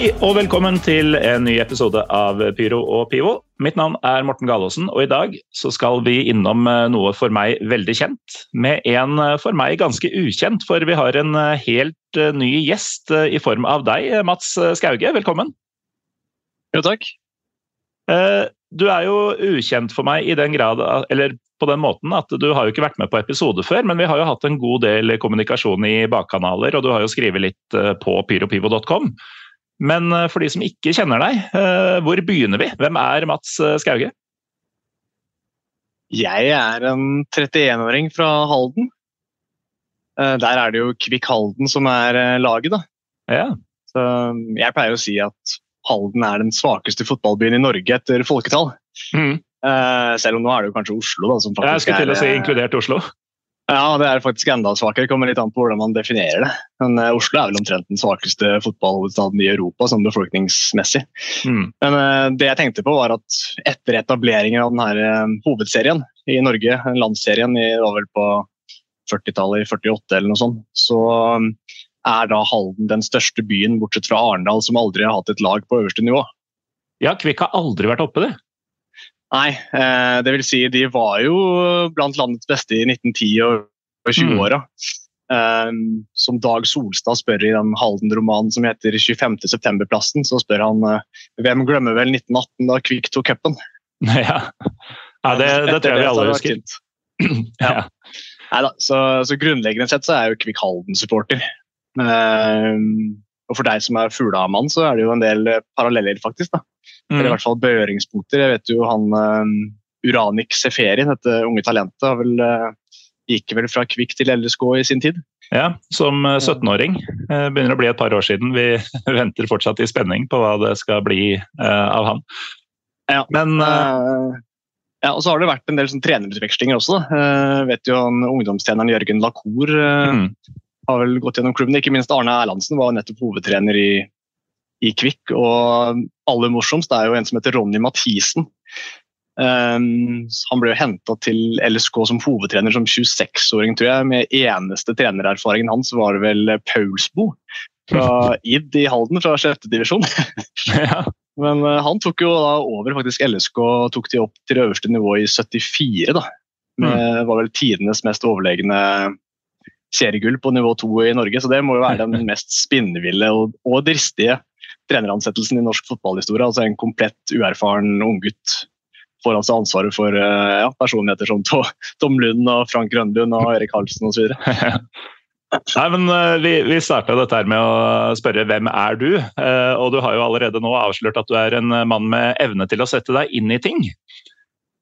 Hei og velkommen til en ny episode av Pyro og Pivo. Mitt navn er Morten Galaasen, og i dag så skal vi innom eh, noe for meg veldig kjent, med en eh, for meg ganske ukjent, for vi har en eh, helt ny gjest i form av deg, Mats Skauge. Velkommen. Jo, takk. Du er jo ukjent for meg i den grad, eller på den måten at du har jo ikke vært med på episode før, men vi har jo hatt en god del kommunikasjon i bakkanaler, og du har jo skrevet litt på pyropivo.com. Men eh, for de som ikke kjenner deg, eh, hvor begynner vi? Hvem er Mats eh, Skauge? Jeg er en 31-åring fra Halden. Der er det jo Kvikk Halden som er laget, da. Ja. Så jeg pleier å si at Halden er den svakeste fotballbyen i Norge etter folketall. Eh, Selv om nå er det jo kanskje Oslo, da, som Jeg skulle til å si inkludert Oslo. Ja, det er faktisk enda svakere. Det kommer litt an på hvordan man definerer det. Men uh, Oslo er vel omtrent den svakeste fotballhovedstaden i Europa, sånn befolkningsmessig. Mm. Men uh, det jeg tenkte på var at etter etableringen av denne hovedserien i Norge, landsserien i, det var vel på 40-tallet, i 48 eller noe sånt, så um, er da Halden den største byen, bortsett fra Arendal, som aldri har hatt et lag på øverste nivå. Ja, Kvikk har aldri vært oppe, det. Nei, eh, det vil si de var jo blant landets beste i 1910- og og 20-åra. Eh, som Dag Solstad spør i den Halden-romanen som heter 25. september-plassen, så spør han eh, hvem glemmer vel 1918 da Kvikk tok cupen? Ja, ja det, det tror jeg vi alle husker. Ja. Neida, så, så grunnleggende sett så er jeg jo Kvikk Halden-supporter. Ehm, og for deg som er Fuglamann, så er det jo en del eh, paralleller, faktisk. da. Eller i Mm. hvert fall berøringspunkter. Jeg vet jo han uh, Uranik Seferi, dette unge talentet, har vel, uh, gikk vel fra Kvikk til LSK i sin tid. Ja, som eh, 17-åring. eh, Begynner å bli et par år siden. Vi venter fortsatt i spenning på hva det skal bli eh, av han. Ja. Men eh, Eh, ja, og så har det vært en del sånn trenerutvekslinger også. Eh, vet jo han Ungdomstreneren Jørgen Lacour eh, mm, har vel gått gjennom klubben. Ikke minst Arne Erlandsen var nettopp hovedtrener i, i Kvikk. Og aller morsomst er jo en som heter Ronny Mathisen. Um, han ble jo henta til LSK som hovedtrener som 26-åring, tror jeg. Med eneste trenererfaringen hans var vel Paulsbo fra ID i Halden, fra 6. divisjon. ja. Men uh, han tok jo da over faktisk LSK og tok de opp til det øverste nivået i 74. da. Med, var vel tidenes mest overlegne seriegull på nivå to i Norge. Så det må jo være den mest spinnville og, og dristige treneransettelsen i norsk fotballhistorie. Altså en komplett uerfaren unggutt får altså ansvaret for eh, ja, personligheter som Tom Lund og Frank Grønlund og Erik Halsen osv. Nei, men eh, Vi, vi starta dette her med å spørre hvem er du? Eh, og du har jo allerede nå avslørt at du er en mann med evne til å sette deg inn i ting.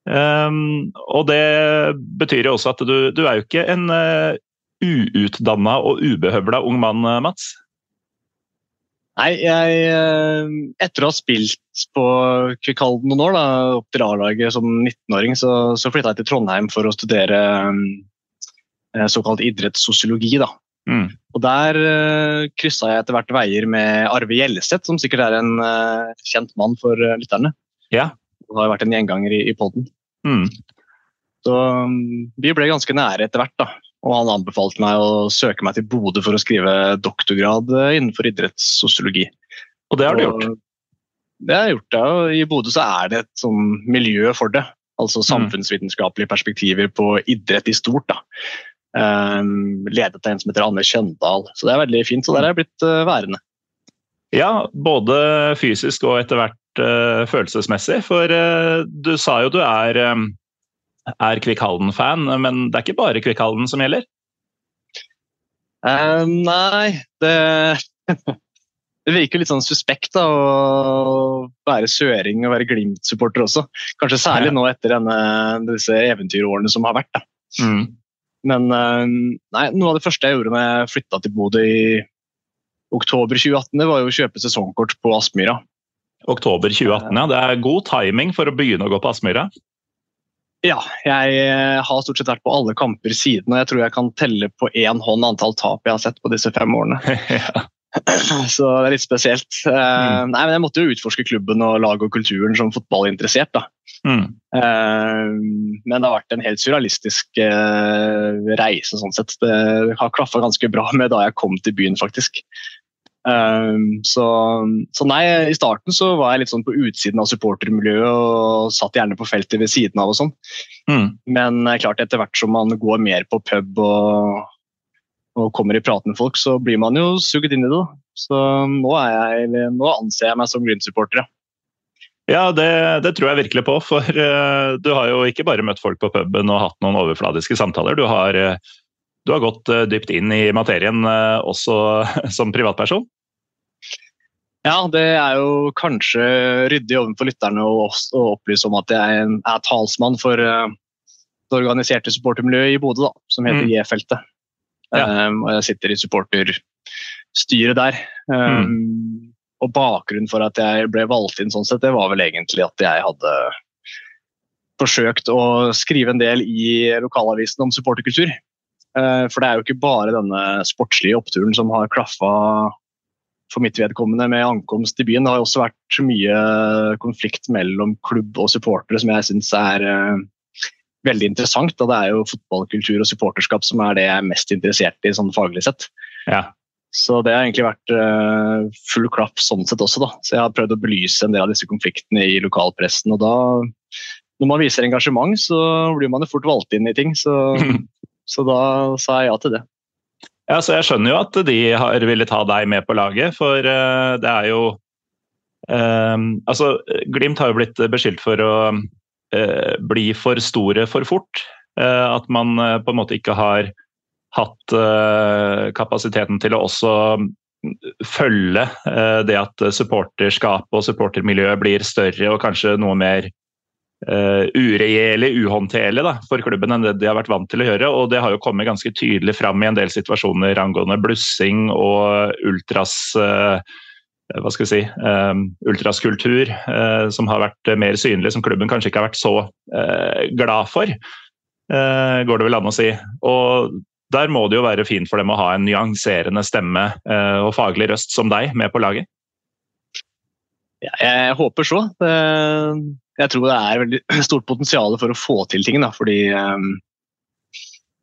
Um, og det betyr jo også at du, du er jo ikke en uutdanna og ubehøvla ung mann, Mats. Nei, jeg eh, Etter å ha spilt på Kvikalden noen år, da, opp til A-laget som 19-åring, så, så flytta jeg til Trondheim for å studere eh, såkalt idrettssosiologi. da. Mm. Og Der uh, kryssa jeg etter hvert veier med Arve Gjelleseth, som sikkert er en uh, kjent mann for uh, lytterne. Ja. Og har vært en gjenganger i, i poden. Mm. Så um, vi ble ganske nære etter hvert. da. Og han anbefalte meg å søke meg til Bodø for å skrive doktorgrad eh, innenfor idrettssosiologi. Og det har du Og gjort. Det har jeg gjort, ja. I Bodø så er det et sånn miljø for det. Altså Mm. samfunnsvitenskapelige perspektiver på idrett i stort. da. Um, ledet av en som heter Anne Kjøndal. Så det er veldig fint. Så der er jeg blitt uh, værende. Ja, både fysisk og etter hvert uh, følelsesmessig. For uh, du sa jo du er, eh, er Kvikk Halden-fan, men det er ikke bare Kvikk Halden som gjelder? Uh, nei, det Det virker litt sånn suspekt da, å være søring og være Glimt-supporter også. Kanskje særlig nå etter denne, disse eventyrårene som har vært. Mm. Men uh, nei, noe av det første jeg gjorde da jeg flytta til Bodø i oktober 2018, det var jo å kjøpe sesongkort på Aspmyra. Oktober 2018, ja. Det er god timing for å begynne å gå på Aspmyra? Ja, jeg eh, har stort sett vært på alle kamper siden, og jeg tror jeg kan telle på én hånd antall tap jeg har sett på disse fem årene. ja. Så det er litt spesielt. Eh, mm. Nei, men Jeg måtte jo utforske klubben og laget og kulturen som fotballinteressert. da. Mm. Uh, men det har vært en helt surrealistisk reise. sånn sett. Det har klaffa ganske bra med da jeg kom til byen, faktisk. Um, så, så, nei, i starten så var jeg litt sånn på utsiden av supportermiljøet og satt gjerne på feltet ved siden av og sånn. Mm. Men klart etter hvert som man går mer på pub og, og kommer i prat med folk, så blir man jo suget inn i det. Så nå, jeg, nå anser jeg meg som Glimt-supporter. Ja, det, det, tror jeg virkelig på. For uh, du har jo ikke bare møtt folk på puben og hatt noen overfladiske samtaler. Du har, uh, du har gått uh, dypt inn i materien også som privatperson. Ja, det er jo kanskje ryddig overfor lytterne å, opplyse om at jeg er, er talsmann for uh, det organiserte supportermiljøet i Bodø, som heter mm. J-feltet. Ja. Um, og jeg sitter i supporterstyret der. Um, mm. Og bakgrunnen for at jeg ble valgt inn sånn sett, det var vel egentlig at jeg hadde forsøkt å skrive en del i lokalavisen om supporterkultur. Uh, for det er jo ikke bare denne sportslige oppturen som har klaffa for mitt vedkommende med ankomst til byen. Det har også vært mye konflikt mellom klubb og supportere som jeg syns er uh, veldig interessant. Og det er jo fotballkultur og supporterskap som er det jeg er mest interessert i sånn faglig sett. Ja. Så det har egentlig vært uh, full klapp sånn sett også. da. Så jeg har prøvd å belyse en del av disse konfliktene i lokalpressen. Og da, når man viser engasjement, så blir man jo fort valgt inn i ting. Så, så da sa jeg ja til det. Ja, så Jeg skjønner jo at de har villet ha deg med på laget, for uh, det er jo um, Altså, Glimt har jo blitt beskyldt for å uh, bli for store for fort. at man på en måte ikke har hatt kapasiteten til å også følge det at supporterskapet og supportermiljøet blir større og kanskje noe mer uh, uregjerlig, uhåndterlig da, for klubben enn det de har vært vant til å gjøre. og Det har jo kommet ganske tydelig fram i en del situasjoner angående blussing og ultras uh, hva skal vi si, um, ultraskultur, uh, som har vært mer synlig, som klubben kanskje ikke har vært så uh, glad for, uh, går det vel an å si. Og der må det jo være fint for dem å ha en nyanserende stemme og faglig røst som deg med på laget. Jeg håper så. Jeg tror det er veldig stort potensial for å få til ting. Da, fordi um,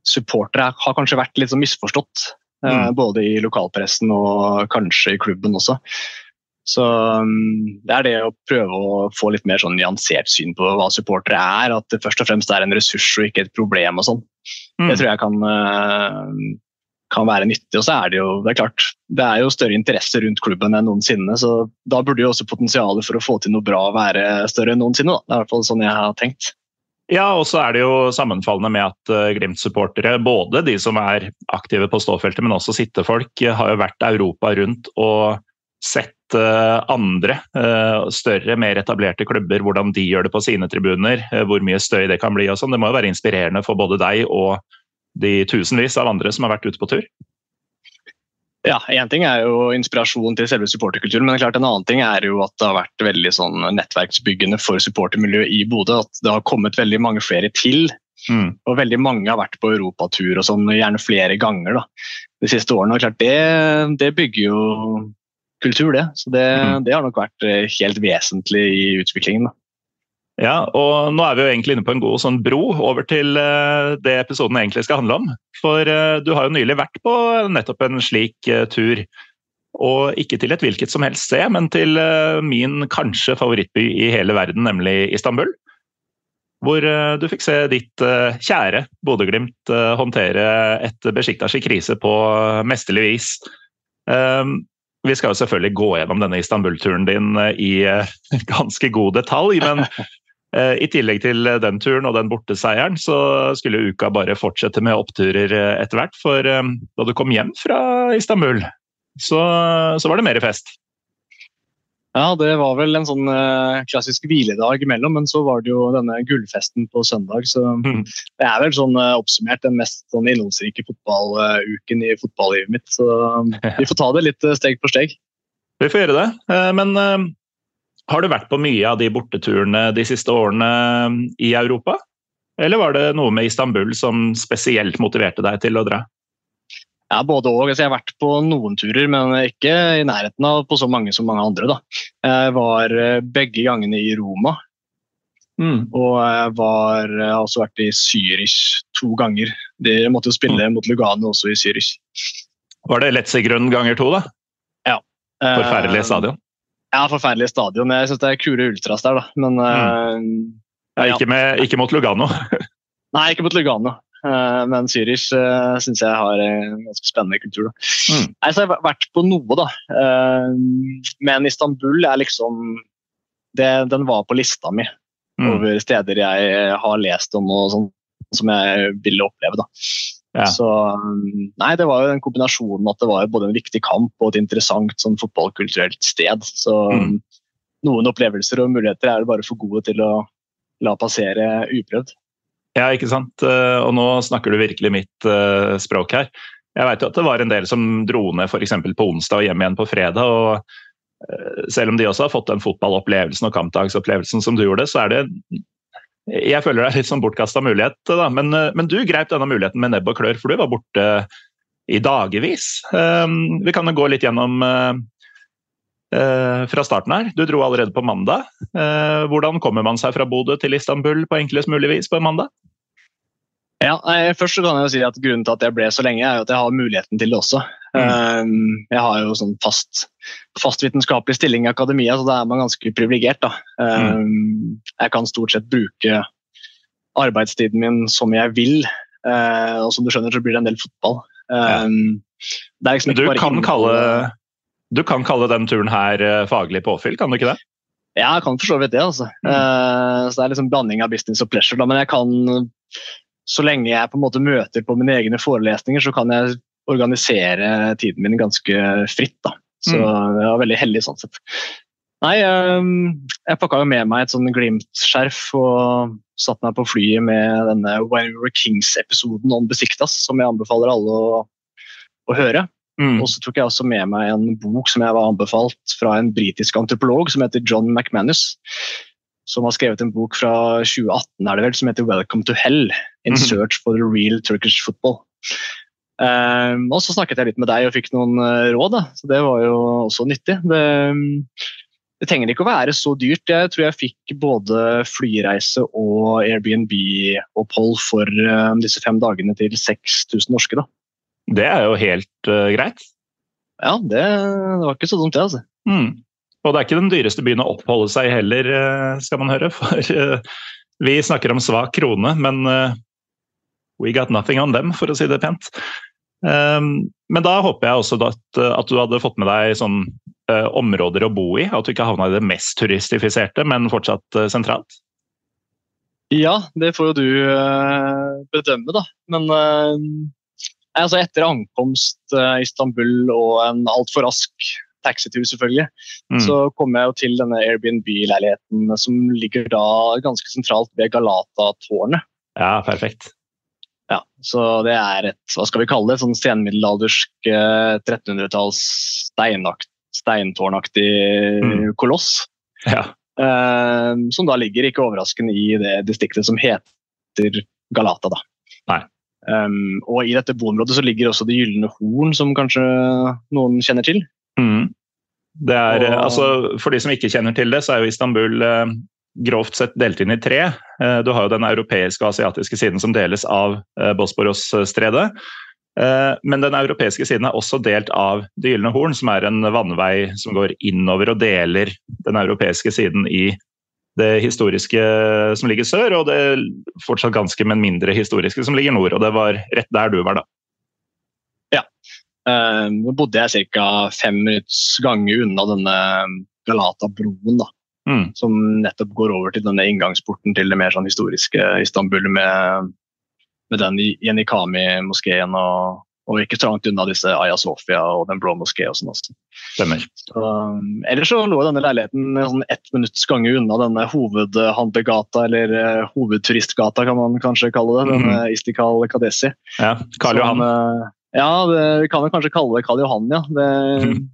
supportere har kanskje vært litt sånn misforstått. Eh, mm. Uh, både i lokalpressen og kanskje i klubben også. Så um, det er det å prøve å få litt mer sånn nyansert syn på hva supportere er. At det først og fremst er en ressurs og ikke et problem. og sånn. Mm. Det tror jeg kan uh, kan være nyttig. Og så er det jo det er klart, det er jo større interesse rundt klubben enn noensinne. Så da burde jo også potensialet for å få til noe bra være større enn noensinne. Da. Det er i hvert fall sånn jeg har tenkt. Ja, og så er det jo sammenfallende med at uh, Glimt-supportere, både de som er aktive på ståfeltet, men også sittefolk, har jo vært Europa rundt og sett uh, andre større, mer etablerte klubber, hvordan de gjør det på sine tribuner, hvor mye støy det kan bli og sånn. Det må jo være inspirerende for både deg og de tusenvis av andre som har vært ute på tur? Ja, Én ting er jo inspirasjon til selve supporterkulturen, men klart en annen ting er jo at det har vært veldig sånn nettverksbyggende for supportermiljøet i Bodø. At det har kommet veldig mange flere til. Mm. Og veldig mange har vært på europatur og sånn, gjerne flere ganger da, de siste årene. og klart Det, det bygger jo kultur, det. Så det, mm. det, har nok vært eh, helt vesentlig i utviklingen. da. Ja, og nå er vi jo egentlig inne på en god sånn bro over til uh, det episoden egentlig skal handle om. For uh, du har jo nylig vært på nettopp en slik uh, tur. Og ikke til et hvilket som helst sted, men til min kanskje favorittby i hele verden, nemlig Istanbul. Hvor du fikk se ditt kjære Bodø-Glimt håndtere et Besjiktas i krise på mesterlig vis. Vi skal jo selvfølgelig gå gjennom denne Istanbul-turen din i ganske god detalj, men Eh, I tillegg til den turen og den borteseieren, så skulle uka bare fortsette med oppturer eh, etter hvert. For eh, da du kom hjem fra Istanbul, så, så var det mer fest. Ja, det var vel en sånn klassisk hviledag imellom, men så var det jo denne gullfesten på søndag. Så mm. det er vel sånn oppsummert den mest sånn innholdsrike fotballuken i fotballivet mitt. Så vi får ta det litt steg for steg. Vi får gjøre det. Men har du vært på mye av de borteturene de siste årene i Europa? Eller var det noe med Istanbul som spesielt motiverte deg til å dra? Ja, Både òg. Altså, jeg har vært på noen turer, men ikke i nærheten av på så mange som mange andre. Da. Jeg var eh, begge gangene i Roma. Mm. Og jeg, var, har også vært i Zürich to ganger. De måtte jo spille mm. mot Lugano også i Zürich. Var det Letzegrunn ganger to, da? Ja. Forferdelig eh, stadion? Ja, forferdelig stadion. Jeg syns det er kule ultras der, da. Men mm. uh, ja, ikke, med, ikke, mot Lugano? Nei, ikke mot Lugano. Uh, men Zürich uh, syns jeg har en ganske spennende kultur. Mm. Nei, så jeg har vært på noe, da. Uh, men Istanbul er liksom det, Den var på lista mi mm. over steder jeg har lest om og sånn som jeg ville oppleve. da. Ja. Så nei, det var jo den kombinasjonen at det var både en viktig kamp og et interessant sånn, fotballkulturelt sted. Så mm. noen opplevelser og muligheter er det bare for gode til å la passere uprøvd. Ja, ikke sant. Eh, og nå snakker du virkelig mitt uh, språk her. Jeg vet jo at det var en del som dro ned f.eks. på onsdag og hjem igjen på fredag. og uh, Selv om de også har fått den fotballopplevelsen og kampdagsopplevelsen som du gjorde, så er det Jeg føler det er litt sånn bortkasta mulighet, da. Men, uh, men, du greip denne muligheten med nebb og klør, for du var borte i dagevis. vi kan jo gå litt gjennom fra starten her. Du dro allerede på mandag. hvordan kommer man seg fra Bodø til Istanbul på enklest mulig vis på en mandag? Ja, først kan jeg jo si at Grunnen til at jeg ble så lenge, er jo at jeg har muligheten til det også. Mm. Ehm, jeg har jo sånn fast, fast vitenskapelig stilling i akademia, så da er man ganske privilegert. Mm. Jeg kan stort sett bruke arbeidstiden min som jeg vil, eh, og som du skjønner, så blir det en del fotball. Ja. Ehm, liksom du, kan kalle, du kan kalle den turen her eh, faglig påfyll, kan du ikke det? Ja, jeg kan for så vidt det. altså. Mm. Uh, så Det er liksom blanding av business og pleasure. Men jeg kan så lenge jeg på en måte møter på mine egne forelesninger, så kan jeg organisere tiden min ganske fritt. da. Så mm. jeg var veldig heldig sånn sett. Nei, ehm, jeg pakka jo med meg et sånn Glimt-skjerf og satte meg på flyet med denne When We Were Kings-episoden om Besiktas, som jeg anbefaler alle å, å høre. Mm. Og så tok jeg også med meg en bok som jeg var anbefalt fra en britisk antropolog som heter John McManus som har skrevet en bok fra 2018 er det vel, som heter 'Welcome to Hell in mhm. search for the real Turkish football'. Um, og Så snakket jeg litt med deg og fikk noen uh, råd, da. så det var jo også nyttig. Det, det, trenger ikke å være så dyrt. Jeg tror jeg fikk både flyreise og Airbnb-opphold for um, disse fem dagene til 6000 norske. da. Det er jo helt uh, greit. Ja, det, det, var ikke så dumt, det. altså. Mm. Og det er ikke den dyreste byen å oppholde seg i heller, eh, skal man høre. For uh, vi snakker om svak krone, men uh, we got nothing on them, for å si det pent. Ehm, men da håper jeg også at, at du hadde fått med deg sånn områder å bo i. At du ikke havna i det mest turistifiserte, men fortsatt sentralt. Ja, det får jo du bedømme, da. Men altså etter ankomst Istanbul og en altfor rask taxitur, selvfølgelig. Mm. Så kom jeg jo til denne Airbnb-leiligheten som ligger da ganske sentralt ved Galata-tårnet. Ja, perfekt. Så det er et hva skal vi kalle det, sånn senmiddelaldersk 1300-talls steintårnaktig mm. koloss. Ja. Eh, som da ligger, ikke overraskende, i det distriktet som heter Galata. da. Nei. Um, og I dette boområdet så ligger også Det gylne horn, som kanskje noen kjenner til. Mm. Det er, og... altså, for de som ikke kjenner til det, så er jo Istanbul eh, grovt sett delt inn i tre. Eh, du har jo den europeiske og asiatiske siden som deles av eh, Bosporos-stredet. Eh, men den europeiske siden er også delt av Det gylne horn, som er en vannvei som går innover og deler den europeiske siden i det historiske som ligger sør, og det fortsatt ganske, men mindre historiske som ligger nord. Og det var rett der du var, da. Ja. Nå bodde jeg ca. fem minutts gange unna denne Galata-broen. da. Mm. Som nettopp går over til denne inngangsporten til det mer sånn historiske Istanbul med, med den Yenikami-moskeen og, og ikke så langt unna disse Aya Sofia og Den blå moské og sånn også. Så, ellers så lå denne leiligheten sånn ett minutts gange unna denne hovedhandlegata, eller uh, hovedturistgata kan man kanskje kalle det. Denne Istikal Kadesi. Ja, Karl Johan. Som, uh, ja, det, vi kan jo kanskje kalle det Karl Johan, ja. Det, Mhm.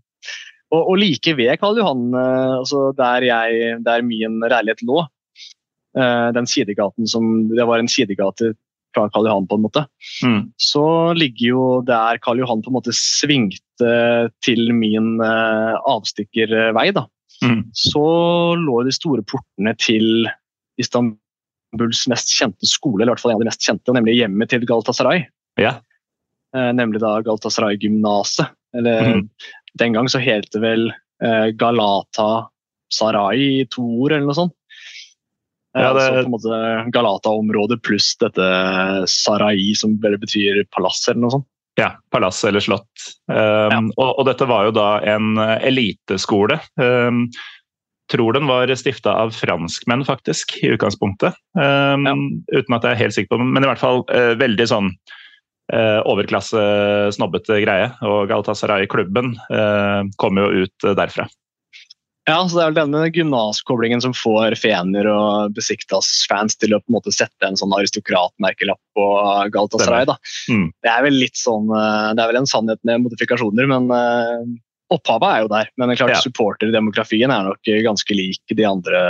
Og, og like ved Karl Johan, uh, altså der, jeg, der min leilighet lå, uh, den sidegaten som Det var en sidegate fra Karl Johan, på en måte. Mm. Så ligger jo der Karl Johan på en måte svingte til min uh, avstikkervei, da. Mm. Så lå de store portene til Istanbuls mest kjente skole, eller i hvert fall en av de mest kjente, nemlig hjemmet til Galatasaray. Ja. Eh, nemlig da Galatasaray-gymnaset. Eller Mhm. Den gang så het det vel eh, Galata Sarai i to ord, eller noe sånt. Eh, Ja, det- altså på en måte Galata-området pluss dette Sarai, som bare betyr palass, eller noe sånt. Ja, palass eller slott. Um, og, og dette var jo da en eliteskole. Um, tror den var stifta av franskmenn, faktisk, i utgangspunktet. Um, Uten at jeg er helt sikker på det, men i hvert fall uh, veldig sånn uh, overklasse, snobbete greie. Og Galatasaray-klubben kommer kom jo ut eh, derfra. Ja, så Det er vel denne gymnaskoblingen som får Fener og Besiktas-fans til å på en måte sette en sånn aristokratmerkelapp på Galatasaray. da. Mm. Det er vel litt sånn, eh, det er vel en sannhet med modifikasjoner, men eh, opphavet er jo der. Men klart Ja. supporterdemografien er nok ganske lik de andre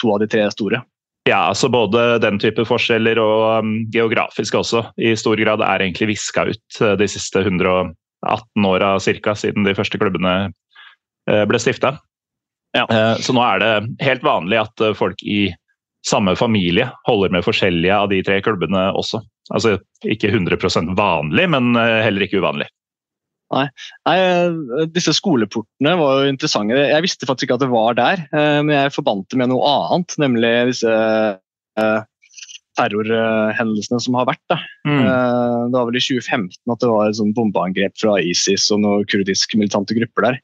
to av de tre store. Ja, altså både den type forskjeller og um, geografiske også i stor grad er egentlig viska ut uh, de siste 118 åra ca. siden de første klubbene uh, ble stifta. Ja. Uh, så nå er det helt vanlig at folk i samme familie holder med forskjellige av de tre klubbene også. Altså ikke 100% vanlig, men heller ikke uvanlig. Nei, Nei. Disse skoleportene var jo interessante. Jeg visste faktisk ikke at det var der, eh, men jeg forbandt det med noe annet, nemlig disse eh, terrorhendelsene som har vært. Mm. Eh, Det var vel i 2015 at det var et bombeangrep fra ISIS og noen kurdiske militante grupper der.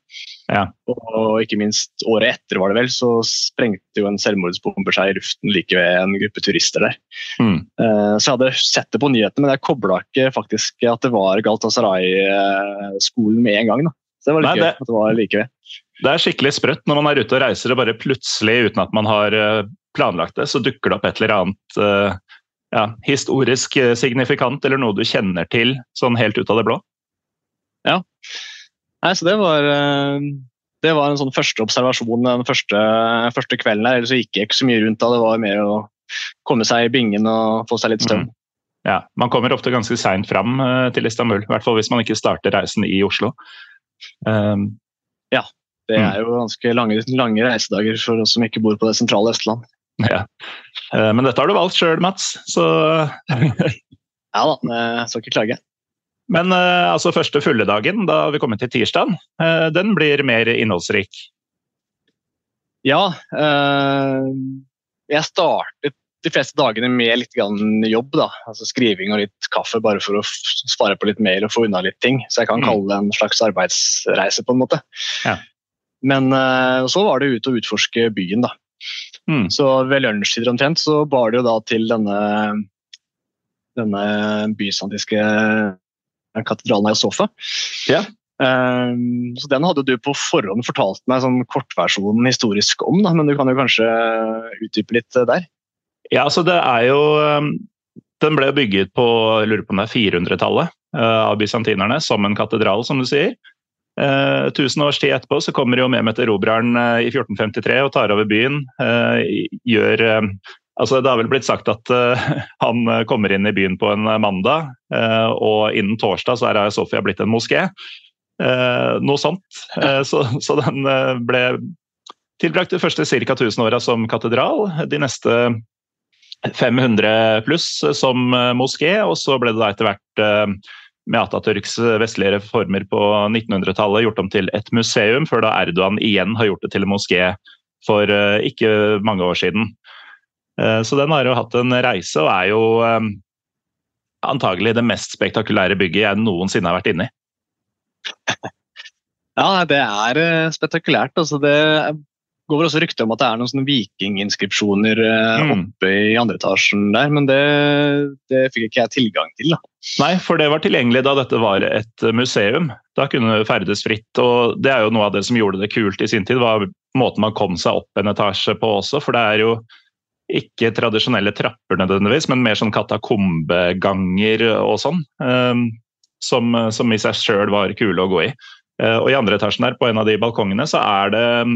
Ja. Og ikke minst året etter var det vel, så sprengte jo en selvmordsbomber seg i luften like ved en gruppe turister der. Mm. Eh, Så jeg hadde sett det på nyhetene, men jeg kobla ikke faktisk at det var Galtasaray-skolen med en gang. Da. Så det var litt Nei, gøy det- at det var like ved. Det er skikkelig sprøtt når man er ute og reiser og bare plutselig, uten at man har eh, planlagt det, så dukker det opp et eller annet eh, ja, historisk signifikant eller noe du kjenner til sånn helt ut av det blå. Nei, så det var, eh, det var en sånn første observasjon den første, første kvelden der. Ellers så gikk jeg ikke så mye rundt da. Det var mer å komme seg i bingen og få seg litt støvn. Ja, Man kommer ofte ganske seint fram eh, til Istanbul, i hvert fall hvis man ikke starter reisen i Oslo. Um, Det Mm. er jo ganske lange, lange reisedager for oss som ikke bor på det sentrale Østland. ja. Eh, men dette har du valgt sjøl, Mats. Så Ja da, jeg skal ikke klage. Men eh, altså første fulle dagen, da vi kommer til tirsdag, eh, den blir mer innholdsrik. Ja, eh, jeg startet de fleste dagene med litt jobb. da, altså Skriving og litt kaffe, bare for å spare på litt mail og få unna litt ting. Så jeg kan Mm. kalle det en slags arbeidsreise, på en måte. Ja. Men så var det ut og utforske byen, da. Mm. Så ved lunsjtider omtrent så bar det jo da til denne, denne bysantiske katedralen av Sofa. Ja. Um, så Den hadde du på forhånd fortalt meg sånn kortversjonen historisk om, da, men du kan jo kanskje utdype litt eh, der? Ja, altså det er jo um, Den ble bygget på jeg lurer på om det er 400-tallet uh, av bysantinerne, som en katedral, som du sier. Eh, tusen års tid etterpå så kommer jo Mehmet Erobreren eh, i 1453 og tar over byen. Eh, gjør um, Altså, det har vel blitt sagt at uh, han uh, kommer inn i byen på en uh, mandag, uh, og innen torsdag så er Aya Sofia blitt en moské. Uh, noe sånt. Så, så den ble tilbrakt de første ca. 1000 åra som katedral. De neste 500 pluss som moské, og så ble det da etter hvert med Atatürks vestlige reformer på 1900-tallet gjort om til et museum, før da Erdogan igjen har gjort det til en moské for ikke mange år siden. Eh, Så den har jo hatt en reise, og er jo eh, antagelig det mest spektakulære bygget jeg noensinne har vært inne i. Ja, det er eh, spektakulært. Altså det, går vel også rykter om at det er noen vikinginskripsjoner Mm. oppe i andre etasjen der, men det, det fikk ikke jeg tilgang til. da. Nei, for det var tilgjengelig da dette var et museum. Da kunne du ferdes fritt. og Det er jo noe av det som gjorde det kult i sin tid, var måten man kom seg opp en etasje på også. For det er jo ikke tradisjonelle trapper nødvendigvis, men mer sånn katakombeganger og sånn. eh, Som, som i seg sjøl var kule å gå i. Eh, Og i andre etasjen der, på en av de balkongene, så er det mm,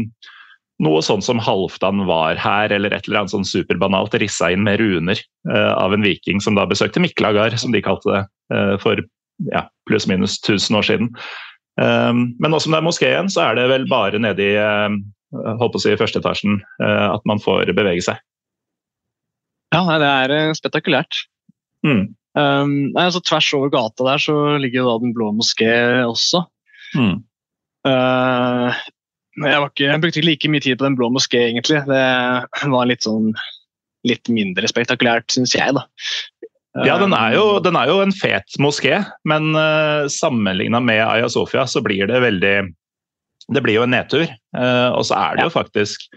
noe sånn som Halvdan var her, eller et eller annet sånn superbanalt rissa inn med runer eh, av en viking som da besøkte Miklagard, som de kalte det, eh, for ja, pluss-minus 1000 år siden. Um, men nå som det er moskeen, så er det vel bare nede i holdt på å si, første etasjen at man får bevege seg. Ja, Det er eh, spektakulært. Mm. Um, altså, tvers over gata der så ligger da Den blå moské også. Mm. Uh, jeg, ikke, jeg brukte ikke like mye tid på Den blå moské, egentlig. Det var litt sånn litt mindre spektakulært, syns jeg, da. Ja, den er, jo, den er jo en fet moské, men uh, sammenligna med Aya Sofia så blir det veldig Det blir jo en nedtur. Uh, og så er det jo faktisk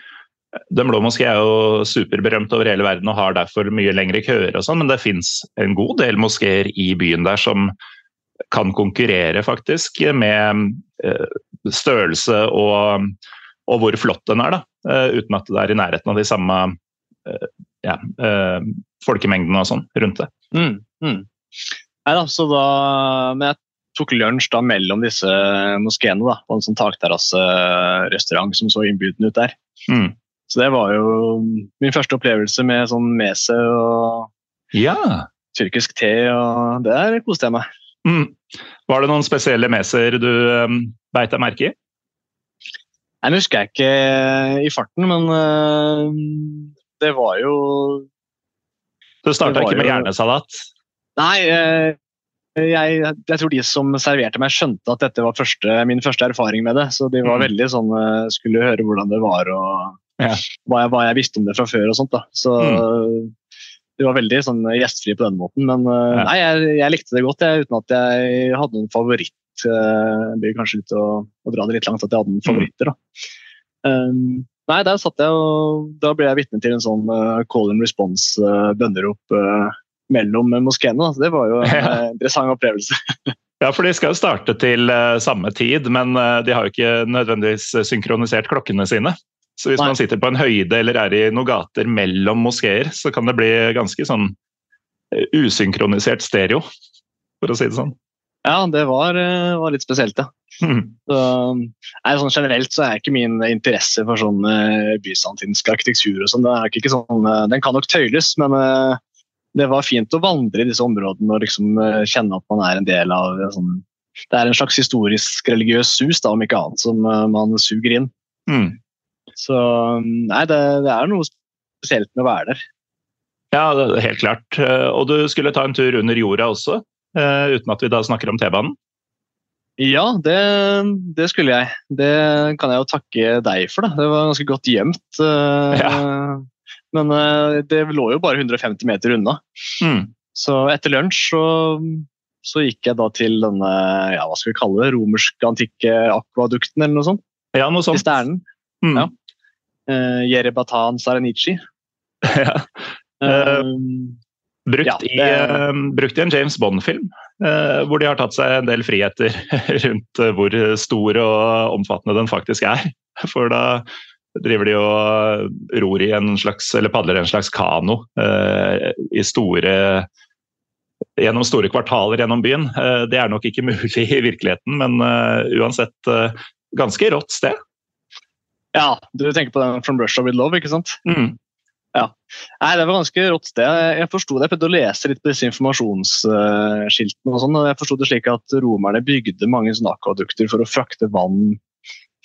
Den blå moské er jo superberømt over hele verden og har derfor mye lengre køer og sånn, men det fins en god del moskeer i byen der som kan konkurrere faktisk med uh, størrelse og, og hvor flott den er, da. Uh, uten at det er i nærheten av de samme uh, ja, folkemengdene og sånn rundt det. Mm, mm. Nei da, så da Men jeg tok lunsj da mellom disse moskeene da, på en sånn takterrasserestaurant som så innbydende ut der. Mm. Så det var jo min første opplevelse med sånn mese og Ja. tyrkisk te, og der koste jeg meg. Mm. Var det noen spesielle meser du um, beit deg merke i? Nei, Nå husker jeg ikke i farten, men uh, det var jo Du starta ikke med jo- hjernesalat? Nei, uh, jeg, jeg tror de som serverte meg, skjønte at dette var første, min første erfaring med det. Så de var Mm. veldig sånn øh, Skulle høre hvordan det var og Ja. hva, jeg, hva jeg visste om det fra før og sånt. da. Så det var veldig sånn gjestfri på den måten. Men øh, Ja. nei, jeg, jeg likte det godt, jeg, uten at jeg hadde noen favoritt. Jeg blir kanskje ute og, dra det litt langt at jeg hadde noen favoritter. da. Um, nei, der satt jeg og da ble jeg vitne til en sånn uh, call and response uh, uh, mellom moskeene. det var jo en Ja. interessant opplevelse. Ja, for de skal jo starte til samme tid, men de har jo ikke nødvendigvis synkronisert klokkene sine. Så hvis Nei. man sitter på en høyde eller er i noen gater mellom moskeer, så kan det bli ganske sånn uh, usynkronisert stereo, for å si det sånn. Ja, det var, uh, var litt spesielt, ja. Mm. Så, nei, sånn generelt så er ikke min interesse for sånn uh, bysantinsk arkitektur og sånn, er sånn, den kan nok tøyles, men det var fint å vandre i disse områdene og liksom kjenne at man er en del av sånn, det er en slags historisk religiøs sus, da, om ikke annet, som man suger inn. Mm. Så nei, det, det er noe spesielt med å være der. Ja, det helt klart. Uh, Og du skulle ta en tur under jorda også, uh, uten at vi da snakker om T-banen? Ja, det, det skulle jeg. Det kan jeg jo takke deg for. da. Det var ganske godt gjemt. eh, Ja. Men eh, det lå jo bare 150 meter unna. Mm. Så etter lunsj så, så gikk jeg da til denne ja, hva skal vi kalle det, romersk-antikke akvadukten eller noe sånt. Ja, noe sånt. Sisternen. Mm. Ja. Uh, Jerebatan Saranici. Ja. Eh, Brukt, Ja, i, det- eh, brukt i en James Bond-film, uh, hvor de har tatt seg en del friheter rundt hvor stor og omfattende den faktisk er. For da driver de og ror i en slags, eller padler i en slags kano uh, i store gjennom store kvartaler gjennom byen. Det er nok ikke mulig i virkeligheten, men uansett ganske rått sted. Ja, du tenker på den From Russia with Love, ikke sant? Mm. Nei, det var ganske rått sted. Jeg, forsto det, jeg prøvde å lese litt på disse informasjonsskiltene. og sånn, og Jeg forsto det slik at romerne bygde mange sånne akvadukter for å frakte vann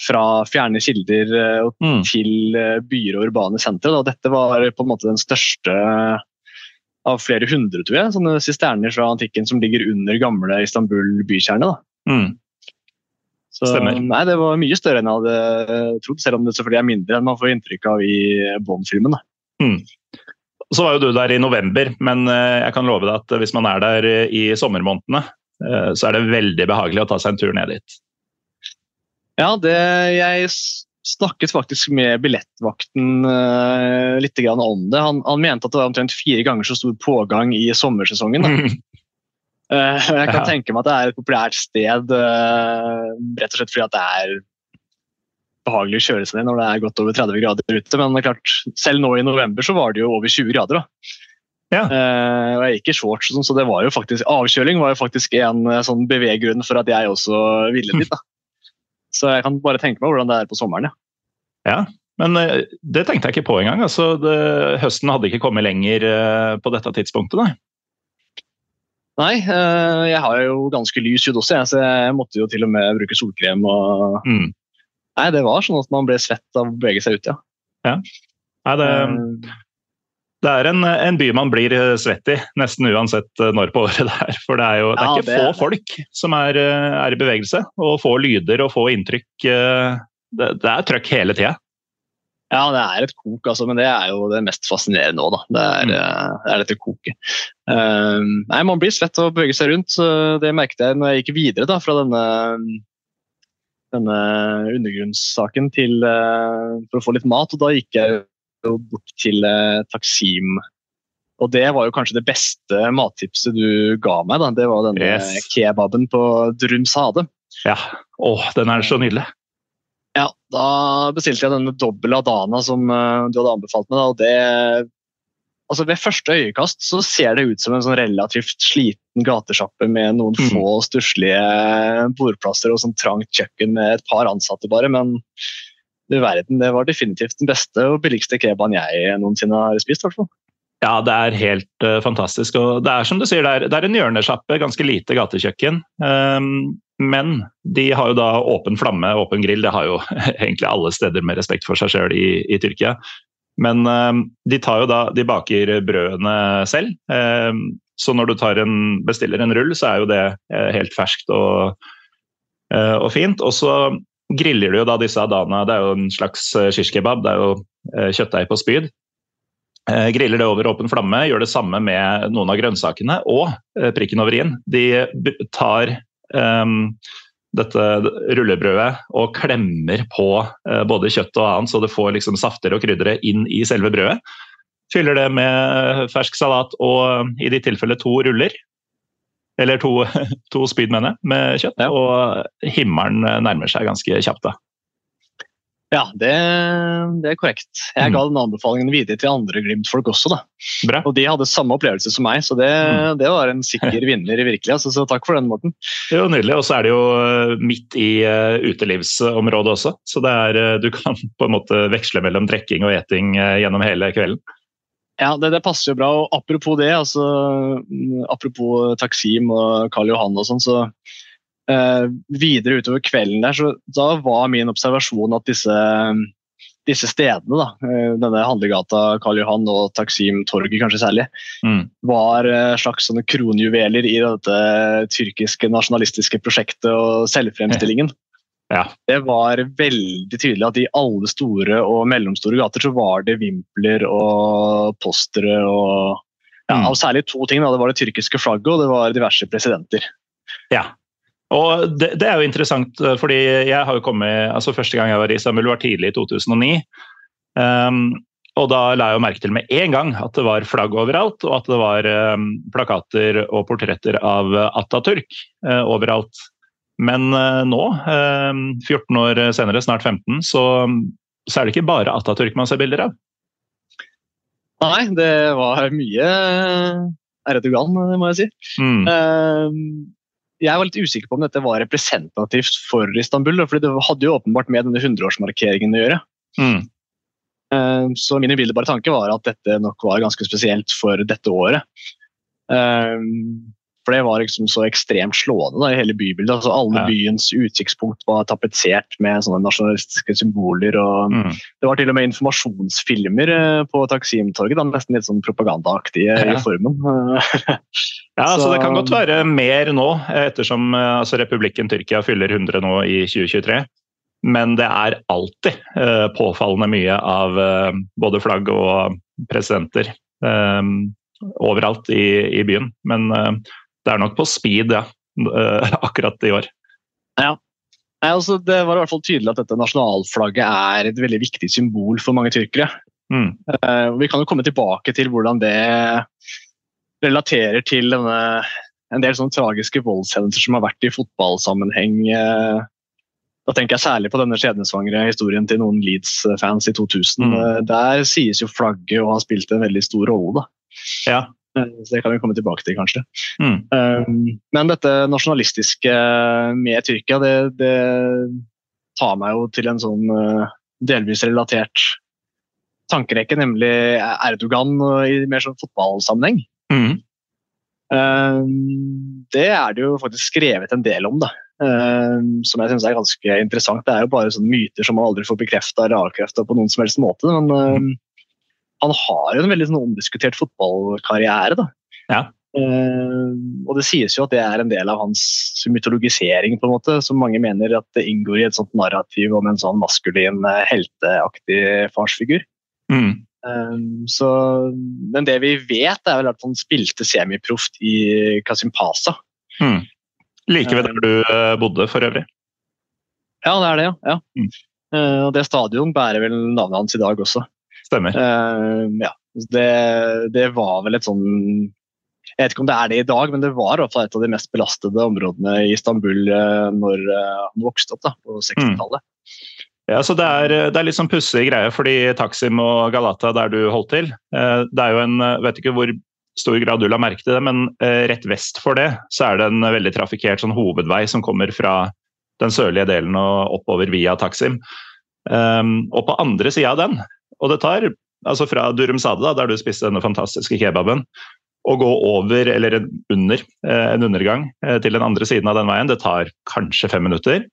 fra fjerne kilder eh, Mm. til eh, byer og urbane sentre. Og dette var på en måte den største av flere hundre, tror jeg, sånne sisterner fra antikken som ligger under gamle Istanbul bykjerne. Mm. Så. Nei, Det var mye større enn jeg hadde trodd, selv om det selvfølgelig er mindre enn man får inntrykk av i Bond-filmen. Mm. Så var jo du der i november, men eh, jeg kan love deg at hvis man er der eh, i sommermånedene, eh, så er det veldig behagelig å ta seg en tur ned dit. Ja, det, jeg snakket faktisk med billettvakten litt grann om det. Han, han, mente at det var omtrent fire ganger så stor pågang i sommersesongen. Uh, jeg kan ja. tenke meg at det er et populært sted uh, rett og slett fordi at det er behagelig å kjøre seg ned når det er godt over 30 grader ute. Men det er klart, selv nå i november så var det jo over 20 grader. da. Ja. Uh, og jeg gikk i shorts, sånn, så det var jo faktisk, avkjøling var jo faktisk en sånn beveggrunn for at jeg også ville dit. da. Så jeg kan bare tenke meg hvordan det er på sommeren. Ja, ja men uh, det tenkte jeg ikke på engang. Altså, det, høsten hadde ikke kommet lenger på dette tidspunktet, nei? Nei, jeg har jo ganske lys hud også, så jeg måtte jo til og med bruke solkrem. og... Mm. Nei, det var sånn at man ble svett av å bevege seg ute, ja. ja. Nei, det, det er en, en, by man blir eh, svett i, nesten uansett eh, når på året det er. For det er jo det er ja, ikke det, få folk som er, eh, er, i bevegelse. Og få lyder og få inntrykk. Det, det er trøkk hele tida. Ja, det er et kok, altså, men det er jo det mest fascinerende òg, da. Det er, mm. det er dette koket. Uh, nei, man blir svett av å bevege seg rundt. Det merket jeg når jeg gikk videre da, fra denne, denne undergrunnssaken til, uh, for å få litt mat. og Da gikk jeg jo bort til uh, Taksim. Og det var jo kanskje det beste mattipset du ga meg. Da. Det var denne yes. kebaben på Drumsade. Ja, Åh, den er så nydelig. Ja, da bestilte jeg denne dobbel Adana som uh, du hadde anbefalt meg. Og det, altså Ved første øyekast så ser det ut som en sånn relativt sliten gatesjappe med noen mm. få stusslige bordplasser og sånn trangt kjøkken med et par ansatte, bare. Men du verden, det var definitivt den beste og billigste kebaben jeg noensinne har spist. hvert fall. Ja, det er helt uh, fantastisk. og Det er som du sier, det er, det er en hjørnesjappe, ganske lite gatekjøkken. Um, men de har jo da åpen flamme, åpen grill. Det har jo egentlig alle steder med respekt for seg sjøl i, i, Tyrkia. Men um, de da, de baker brødene selv. Um, så når du en, bestiller en rull, så er jo det uh, helt ferskt og, uh, og fint. Og så griller du jo da disse adana. Det er jo en slags eh, shish kebab, det er jo eh, kjøttdeig på spyd. Eh, griller det over åpen flamme, gjør det samme med noen av grønnsakene og prikken over i-en. De tar um, dette rullebrødet og klemmer på uh, både kjøtt og annet, så det får liksom safter og kryddere inn i selve brødet. Fyller det med fersk salat og i de tilfelle to ruller. Eller to, to spyd, mener jeg, med kjøtt. Og himmelen nærmer seg ganske kjapt da. Ja, det, det, er korrekt. Jeg mm. ga den anbefalingen videre til andre Glimt-folk også. da. Bra. Og de hadde samme opplevelse som meg, så det, mm. det var en sikker vinner. virkelig. Altså, så takk for den, Morten. Jo, Nydelig. Og så er det jo eh, midt i uh, utelivsområdet også, så det er, uh, du kan på en måte veksle mellom trekking og eting gjennom hele kvelden. Ja, det, det, passer jo bra. og Apropos det, altså, apropos Taksim og Karl Johan og sånn, så eh, videre utover kvelden der, så da var min observasjon at disse, disse stedene, da, eh, denne handlegata Karl Johan og Taksim torget kanskje særlig, mm. var eh, slags sånne kronjuveler i dette tyrkiske nasjonalistiske prosjektet og selvfremstillingen. Ja. Det var veldig tydelig at i alle store og mellomstore gater så var det vimpler og postere og ja, mm. Av særlig to ting. Da. Det var det tyrkiske flagget og det var diverse presidenter. Ja, og det, det, er jo interessant, eh, fordi jeg har jo kommet altså Første gang jeg var i Istanbul, var tidlig i 2009. Um, ehm, og da la jeg jo merke til med en gang at det var flagg overalt, og at det var um, plakater og portretter av Atatürk uh, overalt. Men uh, nå, uh, eh, 14 år senere, snart 15, så, så, er det ikke bare Atatürk man ser bilder av. Nei, det var mye Erdogan, må jeg si. Mm. Jeg var litt usikker på om dette var representativt for Istanbul. for Det hadde jo åpenbart med denne 100-årsmarkeringen å gjøre. Mm. Så min umiddelbare tanke var at dette nok var ganske spesielt for dette året. For det var liksom så ekstremt slående da, i hele bybildet. Altså, alle ja. byens utsiktspunkt var tapetsert med sånne nasjonalistiske symboler. og mm. Det var til og med informasjonsfilmer eh, på Taksimtorget, nesten litt sånn propagandaaktige ja. i formen. ja, så, så, Det kan godt være mer nå, ettersom eh, altså, republikken Tyrkia fyller 100 nå i 2023. Men det er alltid uh, påfallende mye av uh, både flagg og presidenter um, overalt i, i byen. Men uh, det er nok på speed, ja. Eh, akkurat i år. Ja. Altså, det var i hvert fall tydelig at dette nasjonalflagget er et veldig viktig symbol for mange tyrkere. Mm. Uh, vi kan jo komme tilbake til hvordan det relaterer til denne, en del sånne tragiske voldshendelser som har vært i fotballsammenheng. Uh, da tenker jeg særlig på denne skjebnesvangre historien til noen Leeds-fans i 2000. Mm. Der sies jo flagget å ha spilt en veldig stor rolle. da. Ja. Så det kan vi komme tilbake til, kanskje. Mm. Um, men dette nasjonalistiske med Tyrkia, det, det, tar meg jo til en sånn uh, delvis relatert tankerekke, nemlig Erdogan i mer sånn fotballsammenheng. Mm. Um, det er det jo faktisk skrevet en del om, da. Um, som jeg syns er ganske interessant. Det er jo bare sånne myter som man aldri får bekrefta eller avkrefta på noen som helst måte. Men um, han har jo en veldig sånn omdiskutert fotballkarriere. da. Ja. Uh, og det sies jo at det er en del av hans mytologisering, på en måte, som mange mener at det inngår i et sånt narrativ om en sånn maskulin, uh, helteaktig farsfigur. Mm. Um, så, men det vi vet, er vel at han spilte semiproft i Kasim Pasa. Mm. Like ved der du bodde, for øvrig. Ja, det er det, ja. ja. Mm. Uh, og det stadion bærer vel navnet hans i dag også. Stemmer. Uh, ja. Det, det, var vel et sånn Jeg vet ikke om det er det i dag, men det var i hvert fall et av de mest belastede områdene i Istanbul uh, når uh, han vokste opp da, på 60-tallet. Mm. Ja, så det er, det er litt sånn pussig greie, fordi Taksim og Galata, der du holdt til Det er jo en Vet ikke hvor stor grad du la merke til det, men rett vest for det så er det en veldig trafikkert sånn hovedvei som kommer fra den sørlige delen og oppover via Taksim. Um, og på andre sida av den og det tar altså fra Durumsade, da, der du spiste denne fantastiske kebaben, å gå over, eller under, en undergang til den andre siden av den veien, det tar kanskje fem minutter.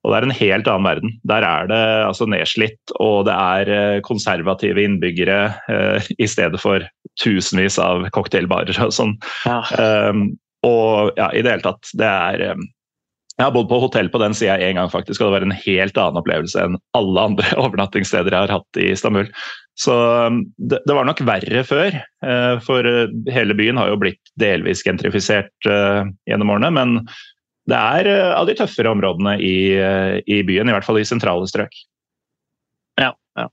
Og det er en helt annen verden. Der er det altså nedslitt, og det er konservative innbyggere eh, i stedet for tusenvis av cocktailbarer og sånn. Ja. Um, og ja, i det hele tatt, det er jeg har bodd på hotell på den sida en gang, faktisk, og det var en helt annen opplevelse enn alle andre overnattingssteder jeg har hatt i Istanbul. Så det, det var nok verre før, for hele byen har jo blitt delvis gentrifisert gjennom årene. Men det er av de tøffere områdene i, i byen, i hvert fall i sentrale strøk. Ja, ja.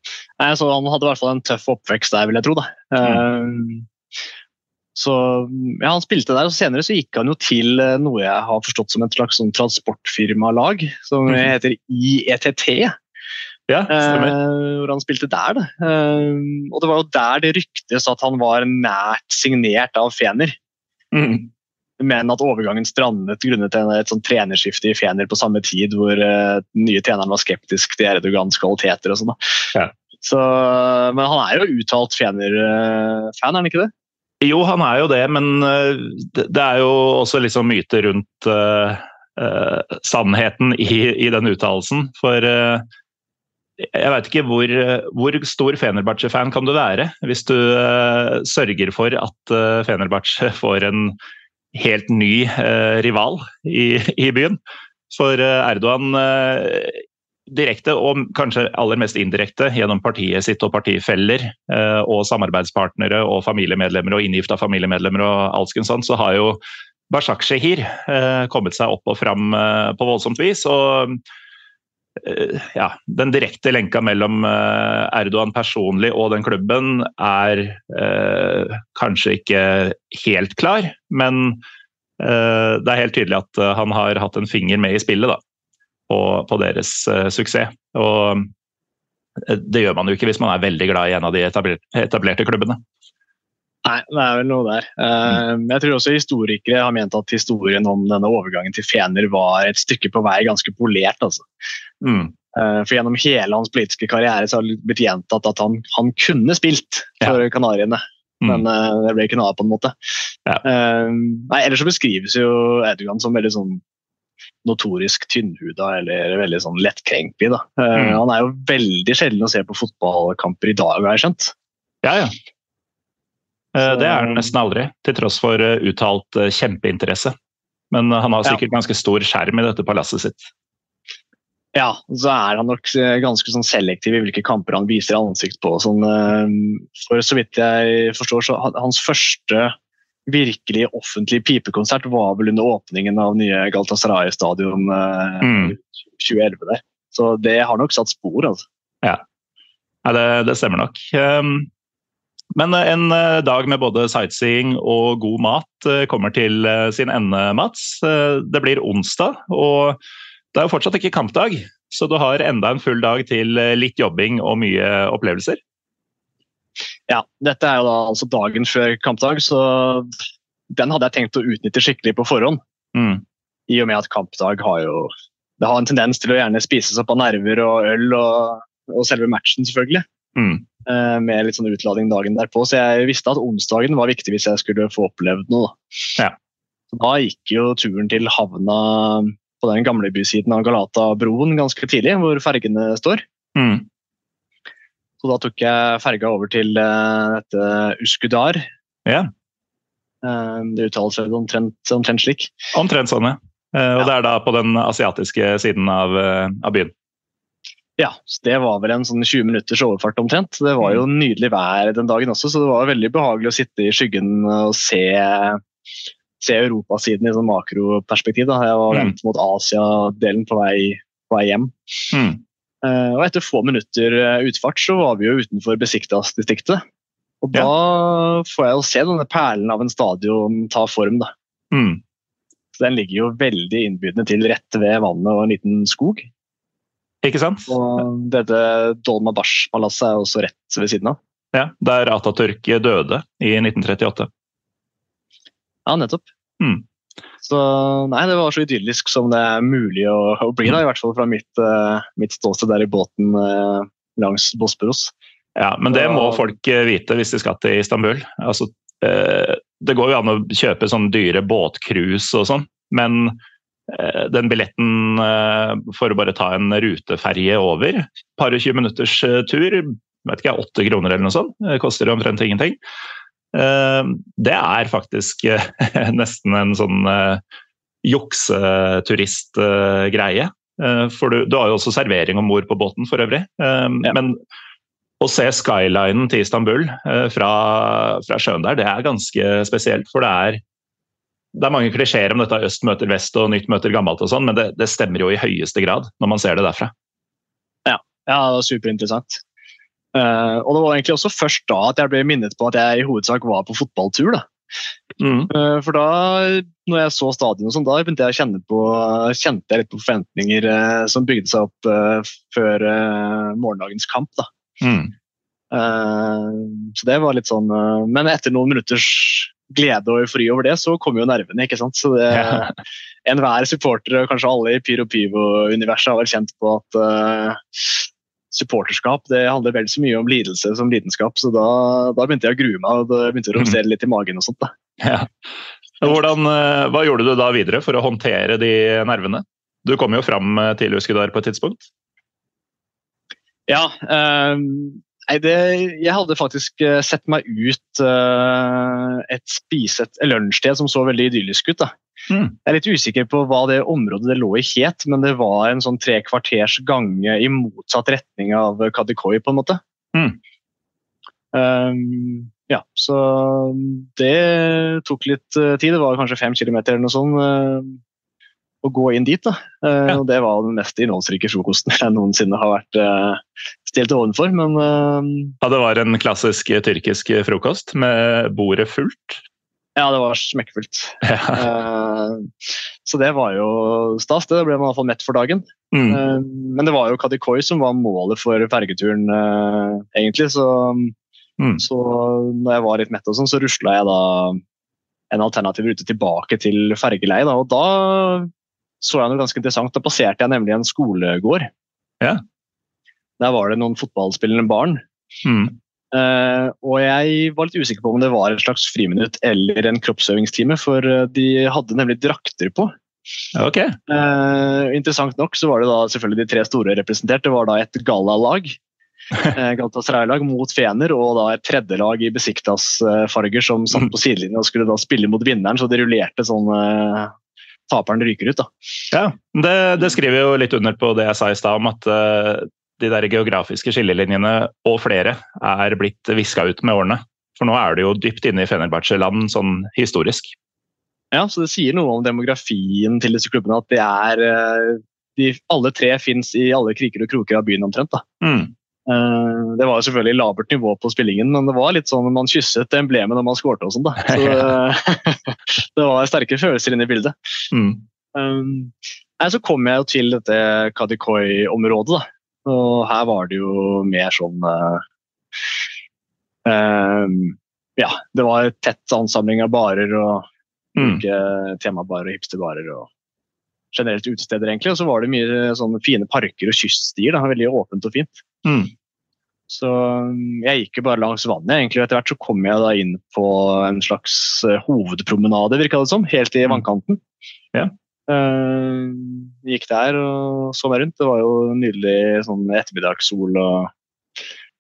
Så han hadde i hvert fall en tøff oppvekst der, vil jeg tro. da. Mm. Så ja, Han spilte der, og senere så gikk han jo til noe jeg har forstått som et slags sånn transportfirmalag, som Mhm. heter IETT. Ja, stemmer. Eh, hvor han spilte der. Da. Eh, og det var jo der det ryktes at han var nært signert av Fener. Mm. Men at overgangen strandet grunnet til et sånt trenerskifte i Fener på samme tid, hvor eh, den nye treneren var skeptisk til Erdogans kvaliteter og sånn. Ja. Så, men han er jo uttalt Fener-fan, er han ikke det? Jo, han er jo det, men uh, det, er jo også liksom myter rundt uh, uh, sannheten i, i den uttalelsen. For uh, jeg veit ikke hvor, hvor stor Fenerbahçe-fan kan du være hvis du sørger for at uh, Fenerbahçe får en helt ny rival i, i, byen. For Erdogan direkte, og kanskje aller mest indirekte, gjennom partiet sitt og partifeller og samarbeidspartnere og familiemedlemmer og inngifta familiemedlemmer og alskens sånn, så har jo Bashak-Shehir kommet seg opp og fram på voldsomt vis. og ja, den direkte lenka mellom Erdogan personlig og den klubben er eh, kanskje ikke helt klar, men eh, det er helt tydelig at han har hatt en finger med i spillet da, på, på deres uh, suksess. Og det gjør man jo ikke hvis man er veldig glad i en av de etablerte, etablerte klubbene. Nei, det er vel noe der. Jeg tror også historikere har ment at historien om denne overgangen til Fener var et stykke på vei ganske polert. altså. Mm. For Gjennom hele hans politiske karriere så har det blitt gjentatt at han, han kunne spilt for ja. Kanariene. Mm. Men mm. det ble ikke noe av, på en måte. Ja. Nei, Ellers så beskrives jo Erdogan som veldig sånn notorisk tynnhuda eller veldig sånn lettkrenkelig. Da. Uh, mm. Han er jo veldig sjelden å se på fotballkamper i dag, har jeg skjønt. Ja, ja. Det er han nesten aldri, til tross for uttalt kjempeinteresse. Men han har sikkert ja. ganske stor skjerm i dette palasset sitt. Ja, så er han nok ganske sånn selektiv i hvilke kamper han viser ansikt på. Sånn, for så vidt jeg forstår, så hans første virkelig offentlig pipekonsert var vel under åpningen av nye Galtasaray stadion eh, Mm. 2011 der. Så det har nok satt spor, altså. Ja, det, det stemmer nok. Um, Men en eh, dag med både sightseeing og god mat uh, kommer til uh, sin ende, Mats. Det blir onsdag, og det er jo fortsatt ikke kampdag. Så du har enda en full dag til litt jobbing og mye opplevelser. Ja, dette er jo da altså dagen før kampdag, så den hadde jeg tenkt å utnytte skikkelig på forhånd. Mm. I og med at kampdag har jo det har en tendens til å gjerne spises opp av nerver og øl og, og selve matchen, selvfølgelig. Mm. Uh, med litt sånn utlading dagen derpå. Så jeg visste at onsdagen var viktig hvis jeg skulle få opplevd noe. Da. Ja. Så da gikk jo turen til havna på den gamlebysiden av Galata-broen ganske tidlig, hvor fergene står. Mm. Så da tok jeg ferga over til eh, dette Uskudar. Ja. Eh, det uttales vel omtrent, omtrent slik. Omtrent sånn, ja. Eh, Og det er da på den asiatiske siden av, av byen. Ja, så Det var vel en sånn 20 minutters overfart omtrent. Det var jo nydelig vær den dagen også, så det var veldig behagelig å sitte i skyggen og se, se europasiden i sånn makroperspektiv. Da. Jeg var Mm. vendt mot Asia-delen på på vei hjem. Mm. Eh, og etter få minutter eh, utfart så var vi jo utenfor Besiktas-distriktet. Og da får jeg jo se denne perlen av en stadion ta form. da. Mm. Så Den ligger jo veldig innbydende til rett ved vannet og en liten skog. Ikke sant? Og dette Dolmabash-palasset er også rett ved siden av. Ja, Der Atatürk døde i 1938. Ja, nettopp. Mm. Så nei, det var så idyllisk som det er mulig å, å bli, da, i hvert fall fra mitt, uh, mitt ståsted der i båten uh, langs Bosporos. Ja, Men det må folk eh, vite hvis de skal til Istanbul. Altså, uh, det går jo an å kjøpe sånne dyre båtcruise og sånn, men den billetten for å bare ta en ruteferje over, par og 20 minutters tur, vet ikke, åtte kroner eller noe sånt, det koster omtrent ingenting. Eh, det er faktisk eh, nesten en sånn eh, jukseturistgreie. Eh, for du, du har jo også servering om bord på båten for øvrig. Eh, Men å se skylinen til Istanbul fra, fra sjøen der, det er ganske spesielt. For det er, det er mange klisjeer om dette øst møter vest og nytt møter gammelt og sånn, men det, det stemmer jo i høyeste grad når man ser det derfra. Ja, det var superinteressant. Eh, og det var egentlig også først da at jeg ble minnet på at jeg i hovedsak var på fotballtur. da. Mm. Uh, For da når jeg så stadion, og sånn, da begynte jeg å kjenne på, kjente jeg litt på forventninger uh, som bygde seg opp før morgendagens kamp. da. Mm. Så det var litt sånn Men etter noen minutters glede og eufori over det, så kom jo nervene. ikke sant? Så det, Ja. Enhver supporter, og kanskje alle i Pyro Pivo-universet, har vel kjent på at supporterskap det handler vel så mye om lidelse som lidenskap. Så da, da begynte jeg å grue meg, og det begynte å romstere litt i magen. og sånt da. Ja. Hvordan, eh, hva gjorde du da videre for å håndtere de nervene? Du kom jo fram eh, til Uskedar på et tidspunkt. Ja, eh, nei, det, jeg hadde faktisk eh, sett meg ut uh, et spiset lunsjsted som så veldig idyllisk ut. da. Mm. Jeg er litt usikker på hva det området det lå i het, men det var en sånn tre kvarters gange i motsatt retning av Kadikoi, på en måte. Mm. Um, ja, så det tok litt eh, tid. Det var kanskje fem kilometer eller noe sånt eh, å gå inn dit. da. Eh, Ja. Og det var den mest innholdsrike frokosten jeg noensinne har vært uh, stilt ovenfor. Men uh, Ja, det var en klassisk tyrkisk frokost med bordet fullt. ja, det var smekkfullt. Ja. Uh, så det var jo stas. Det ble man i hvert fall mett for dagen. Mm. Men det var jo Kadikoi som var målet for fergeturen, egentlig. Så, Mm. så når jeg var litt mett, og sånn, så rusla jeg da en alternativ rute tilbake til fergeleiet. Og da så jeg noe ganske interessant. Da passerte jeg nemlig en skolegård. Ja. Der var det noen fotballspillende barn. Mm. Uh, og jeg var litt usikker på om det var et slags friminutt eller en kroppsøvingstime, for eh, de hadde nemlig drakter på. Ok. Uh, interessant nok så var det da selvfølgelig de tre store representert. Det var da et gallalag, Galatasaray-lag mot Fener, og da et tredje lag i Besiktas-farger som satt på sidelinjen og skulle da spille mot vinneren, så det rullerte sånn Taperen ryker ut, da. Ja, det, det skriver jo litt under på det jeg sa i stad om at uh, de der geografiske skillelinjene og flere er blitt viska ut med årene. For nå er det jo dypt inne i Fenerbahçe-land sånn historisk. Ja, så det sier noe om demografien til disse klubbene. At det er uh, de, Alle tre fins i alle kriker og kroker av byen omtrent. da. Mm. Eh, Det var selvfølgelig labert nivå på spillingen, men det var litt sånn man kysset emblemet når man skårte. og sånn. Så eh, Det var sterke følelser inne i bildet. Mm. Um, så kom jeg jo til dette Kadikoi-området. da. Og her var det jo mer sånn uh, um, Ja, det var tett ansamling av barer og Mm. temabarer og hipsterbarer. og Generelt utesteder, egentlig. Og så var det mye sånne fine parker og kyststier. da, Veldig åpent og fint. Mm. Så um, jeg gikk jo bare langs vannet, egentlig. og Etter hvert så kom jeg da inn på en slags eh, hovedpromenade, virka det som. Helt i Mm. vannkanten. Ja. Uh, gikk der og så meg rundt. Det var jo nydelig sånn ettermiddagssol og,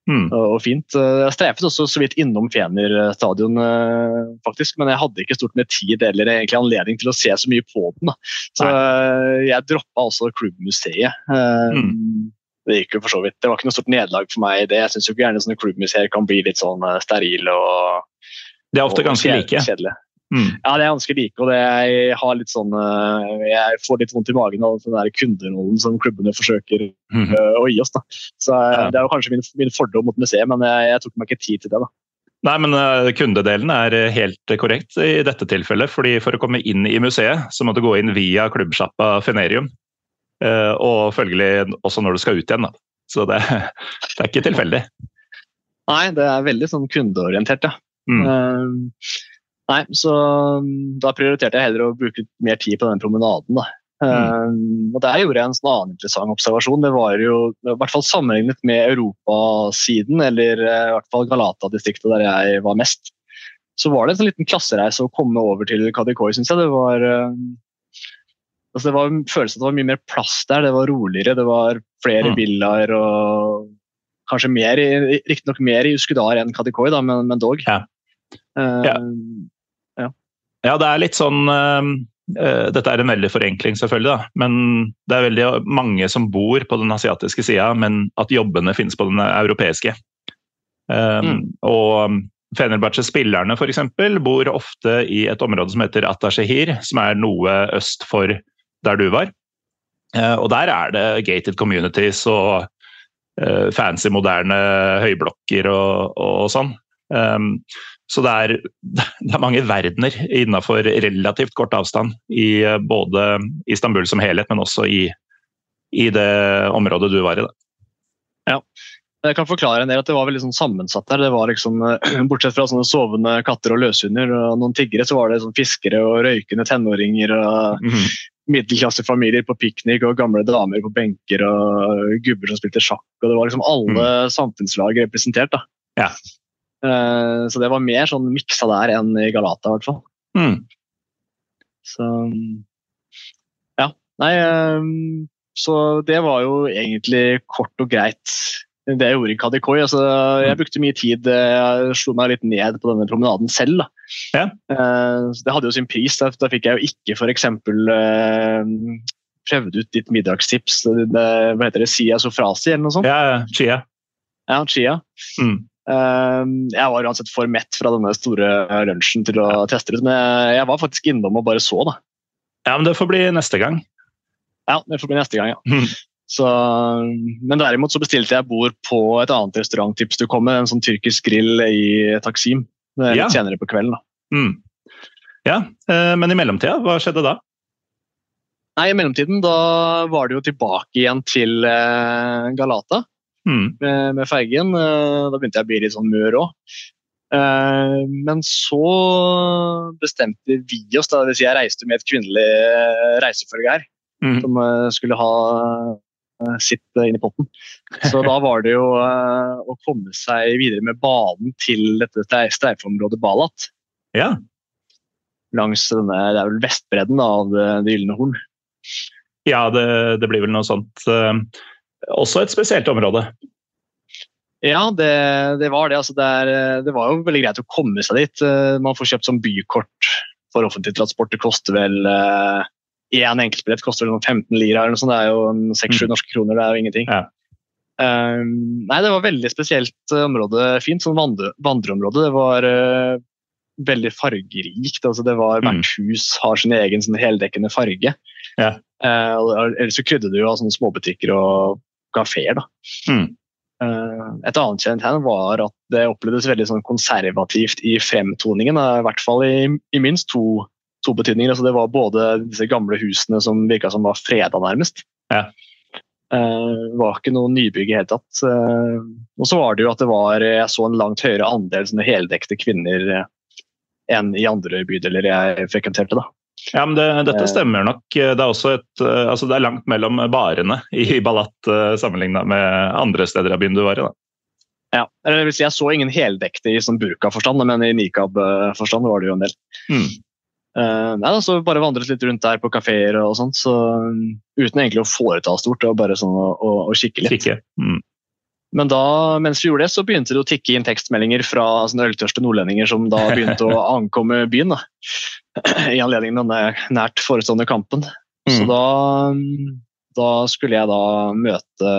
Mm. og, og fint. Eh, Jeg strefet også så vidt innom Fener stadion, uh, faktisk, men jeg hadde ikke stort med tid eller egentlig anledning til å se så mye på den. Da. Så uh, jeg droppa også klubbmuseet. Eh, Mm. Det gikk jo for så vidt. Det var ikke noe stort nederlag for meg i det. Jeg syns gjerne sånne klubbmuseer kan bli litt sånn eh, sterile og, De er ofte og ganske like. kjedelige. Mm. Ja, det er ganske like, og det, jeg sånn eh, Jeg får litt vondt i magen av den der kunderollen som klubbene forsøker mm. å gi oss. da. Så Ja. Det er jo kanskje min, min fordom mot museet, men jeg, jeg tok meg ikke tid til det. da. Nei, men kundedelen er helt korrekt i dette tilfellet. fordi For å komme inn i museet, så må du gå inn via klubbsjappa Fenerium. Eh, Og følgelig også når du skal ut igjen. da. Så det, det er ikke tilfeldig. Nei, det er veldig sånn kundeorientert, ja. Mm. Eh, nei, så mm, da prioriterte jeg heller å bruke mer tid på den promenaden. da. Eh, og Der gjorde jeg en sånn annen interessant observasjon. Det var jo, i hvert fall sammenlignet med europasiden, eller i hvert fall Galata-distriktet der jeg var mest, så var det en sånn liten klassereise å komme over til Kadikoi, syns jeg. Det var altså det var en følelse at det var mye mer plass der, det var roligere, det var flere Mm. villaer og kanskje mer, riktignok mer i Uskudar enn Kadikoi, da, men, men dog. Ja. Uh, Ja. Ja, det er litt sånn eh, Dette er en veldig forenkling, selvfølgelig, da. men det er veldig mange som bor på den asiatiske sida, men at jobbene finnes på den europeiske. Um, Mm. Og Fenerbahçe-spillerne f.eks. bor ofte i et område som heter Atashehir, som er noe øst for der du var. Eh, Og der er det gated communities og eh, fancy, moderne høyblokker og, og sånn. Um, så det er, det er mange verdener innenfor relativt kort avstand i eh, både Istanbul som helhet, men også i, i det området du var i. Da. Jeg kan forklare en del at det var veldig sånn sammensatt der. Det var liksom, Bortsett fra sånne sovende katter og løshunder og noen tiggere, så var det sånn fiskere og røykende tenåringer og middelklassefamilier på piknik og gamle damer på benker og gubber som spilte sjakk. og Det var liksom alle samfunnslag representert. da. Ja. Uh, Så det var mer sånn miksa der enn i Galata, i hvert fall. Mm. Så ja. Nei, um, så det var jo egentlig kort og greit det gjorde i Kadikoi. Altså, jeg brukte mye tid, eh, jeg slo meg litt ned på denne promenaden selv. Ja. Eh, så Det hadde jo sin pris. Da, da fikk jeg jo ikke f.eks. Uh, prøvd ut ditt middagstips. Det, hva heter det, Sia Sofrasi eller noe sånt? Ja, Chia. Ja, Chia. Mm. Eh, jeg var uansett for mett fra denne store lunsjen til å teste det ut, men jeg, jeg var faktisk innom og bare så. da. Ja, men det får bli neste gang. Ja, det får bli neste gang, ja. Så, men derimot så bestilte jeg bord på et annet restauranttips du kom med, en sånn tyrkisk grill i Taksim. Litt Ja. senere på kvelden. da. Mm. Ja, eh, men i mellomtida, hva skjedde da? Nei, I mellomtiden da var det jo tilbake igjen til eh, Galata Mm. med, med fergen. Eh, da begynte jeg å bli litt sånn mør òg. men så bestemte vi oss, det si jeg reiste med et kvinnelig reisefølge her, Mm. som skulle ha sitt eh, inn i potten. Så da var det jo eh, å komme seg videre med banen til dette streif- streifområdet Balat. Ja. Langs denne, det er vel vestbredden da, av Det, det gylne horn. Ja, det, det blir vel noe sånt. eh, også et spesielt område. Ja, det, det var det. Altså, det, er, det var jo veldig greit å komme seg dit. Eh, Man får kjøpt sånn bykort for offentlig transport. Det koster vel Én enkeltbillett koster noen 15 lira eller noe sånt. Det er jo 6-7 Mm. norske kroner, det er jo ingenting. Ja. Um, nei, det var veldig spesielt område. Fint sånn vandre, vandreområde. Det var uh, veldig fargerikt. altså det var Mm. Hvert hus har sin egen sånn heldekkende farge. Ja. Uh, ellers så krydder det jo av sånne småbutikker og kafeer. Mm. Uh, et annet kjent tegn var at det opplevdes veldig sånn konservativt i fremtoningen. I hvert fall i, i minst to, to betydninger. Altså det var både disse gamle husene som virka som var freda, nærmest. Ja. Uh, var ikke noe nybygg i hele tatt. Uh, og så var det jo at det var Jeg så en langt høyere andel sånne heldekte kvinner uh, enn i andre bydeler jeg frekventerte. da. Ja, men det, Dette Eh. stemmer nok. Det er også et, eh, altså det er langt mellom barene i Balat sammenligna med andre steder av byen du var i. da. Ja, eller det vil si, Jeg så ingen heldekte i sånn burka-forstand, men i nikab-forstand var det jo en del. Mm. Eh, nei, da, så Bare vandret litt rundt der på kafeer og sånt, så um, uten egentlig å foreta stort. Det var bare sånn å, å, å kikke litt. Kikke. Mm. Men da, mens vi gjorde det, så begynte det å tikke inn tekstmeldinger fra sånne øltørste nordlendinger som da begynte å ankomme byen. da, I anledning denne nært forestående kampen. Så Mm. da, da skulle jeg da møte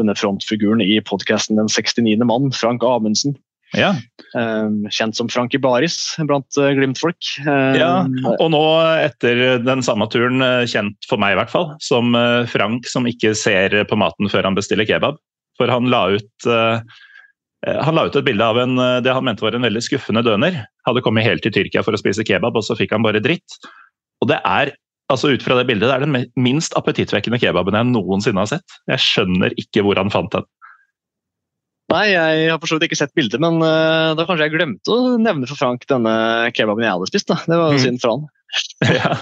denne frontfiguren i podkasten Den 69. mann, Frank Amundsen. Ja. Eh, kjent som Frank Baris blant eh, Glimt-folk. Eh, ja, og nå etter den samme turen, eh, kjent for meg i hvert fall, som eh, Frank som ikke ser på maten før han bestiller kebab. For han la ut han la ut et bilde av en, det han mente var en veldig skuffende døner. Hadde kommet helt til Tyrkia for å spise kebab, og så fikk han bare dritt. Og det er altså ut fra det bildet, det er den minst appetittvekkende kebaben jeg noensinne har sett. Jeg skjønner ikke hvor han fant den. Nei, jeg har for så vidt ikke sett bildet, men uh, da kanskje jeg glemte å nevne for Frank denne kebaben jeg hadde spist. da. Det var jo Mm. synd for han. ja,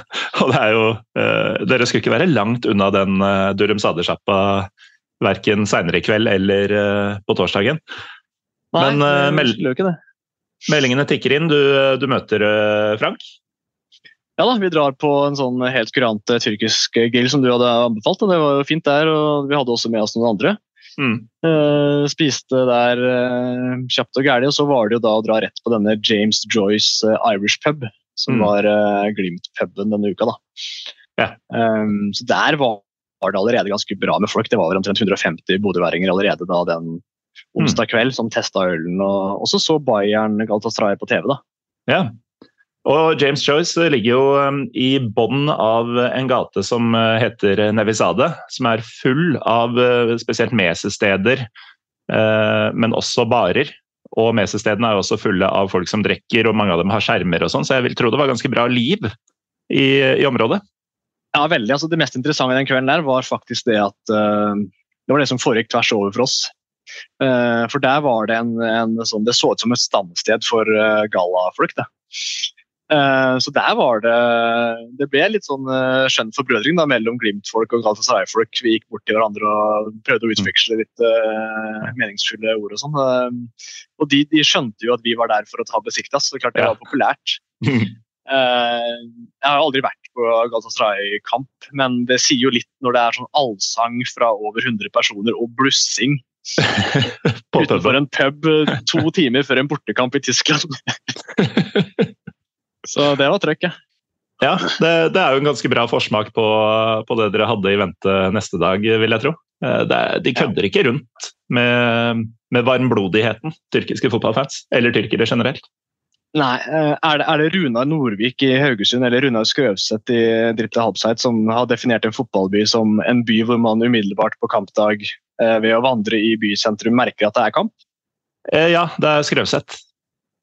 og det er jo uh, Dere skulle ikke være langt unna den uh, Durum Sadersjappa verken seinere i kveld eller uh, på torsdagen. Nei, Men, uh, meld-. Meldingene tikker inn. Du, du møter eh, Frank. Ja da, Vi drar på en sånn helt kurant eh, tyrkisk grill som du hadde anbefalt. og Det var jo fint der, og vi hadde også med oss noen andre. Mm. Eh, spiste der eh, kjapt og gærlig, og så var det jo da å dra rett på denne James Joyce eh, Irish pub, som Mm. var Glimt-puben denne uka. da. Ja. Um, så der var, det allerede ganske bra med folk. Det var vel omtrent 150 bodøværinger allerede da den onsdag kveld som testa ølen. Og, og så så Bayern Galatasaray på TV. da. Ja. Og James Joyce ligger jo um, i bånn av en gate som uh, heter Nevisade, som er full av uh, spesielt mesesteder, uh, men også barer. Og mesestedene er jo også fulle av folk som drikker, og mange av dem har skjermer og sånn, så jeg vil tro det var ganske bra liv i, i området. Ja, veldig. Altså, det mest interessante den kvelden der var faktisk det at uh, det var det som foregikk tvers over for oss. Uh, for der var det en, en sånn Det så ut som et standsted for uh, gallafolk. Eh, så der var det Det ble litt sånn uh, skjønn forbrødring da, mellom Glimt-folk og Galatasaray-folk. Vi gikk bort til hverandre og prøvde å utveksle litt uh, meningsfulle ord og sånn. Eh, og de, de skjønte jo at vi var der for å ta besiktas, så klart det var populært. Eh, jeg har aldri vært på Galatasaray-kamp, men det sier jo litt når det er sånn allsang fra over 100 personer og blussing utenfor en pub eh, to timer før en bortekamp i Tyskland. Så det var trøkk, ja. Ja, det, det er jo en ganske bra forsmak på, på det dere hadde i vente neste dag, vil jeg tro. Eh, Det er, de kødder ikke rundt med, med varmblodigheten, tyrkiske fotballfans. Eller tyrkere generelt. Nei, eh, er det, er det Runar Nordvik i Haugesund eller Runar Skrøvseth i Dritte Halbseit som har definert en fotballby som en by hvor man umiddelbart på kampdag eh, ved å vandre i bysentrum merker at det er kamp? Ja, det er Skrøvseth.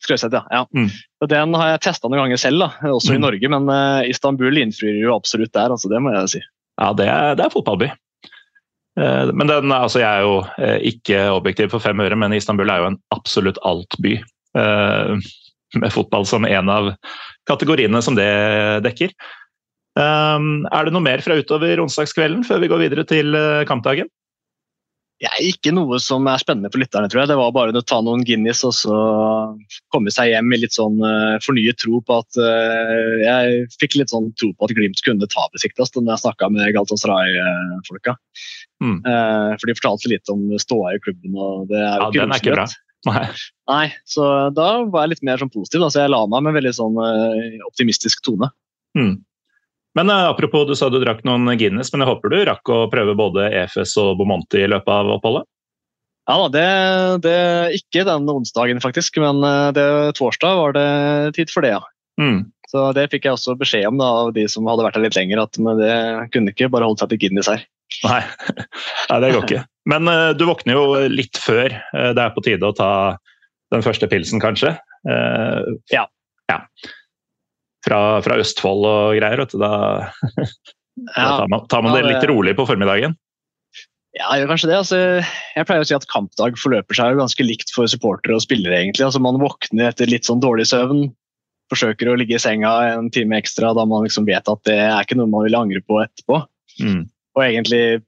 Skrøvseth, ja. ja. Mm. Den har jeg testa noen ganger selv, da, også i Mm. Norge, men uh, Istanbul innfrir jo absolutt der. altså Det må jeg si. Ja, det er, det er fotballby. Uh, Men den, altså jeg er jo uh, ikke objektiv for fem øre, men Istanbul er jo en absolutt alt-by. Med fotball som en av kategoriene som det dekker. Er det noe mer fra utover onsdagskvelden før vi går videre til kampdagen? Er ikke noe som er spennende for lytterne, tror jeg. Det var bare å ta noen Guinness og så komme seg hjem med litt sånn uh, fornyet tro på at uh, Jeg fikk litt sånn tro på at Glimt kunne ta besiktas da jeg snakka med Galatasaray-folka. Mm. Uh, for de fortalte litt om ståa i klubben, og det er jo Ja, den er ikke bra. Nei. Nei, så da var jeg litt mer sånn positiv. Da. Så jeg la meg med en veldig sånn optimistisk tone. Mm. Men uh, apropos, du sa du drakk noen Guinness, men jeg håper du rakk å prøve både EFS og Bomonti i løpet av oppholdet? Ja det, det Ikke den onsdagen, faktisk, men det, torsdag var det tid for det, ja. Mm. Så Det fikk jeg også beskjed om da, av de som hadde vært her litt lenger, at det kunne ikke bare holdt seg til Guinness her. Nei, Nei det går ikke. Men uh, du våkner jo litt før uh, det er på tide å ta den første pilsen, kanskje? Uh, ja. ja fra, fra, Østfold og greier. Vet du, da, da tar man, tar man det litt rolig på formiddagen. Ja, jeg gjør kanskje det. Altså, jeg pleier å si at kampdag forløper seg ganske likt for supportere og spillere. egentlig. Altså, man våkner etter litt sånn dårlig søvn, forsøker å ligge i senga en time ekstra da man liksom vet at det er ikke noe man vil angre på etterpå. Mm. Og egentlig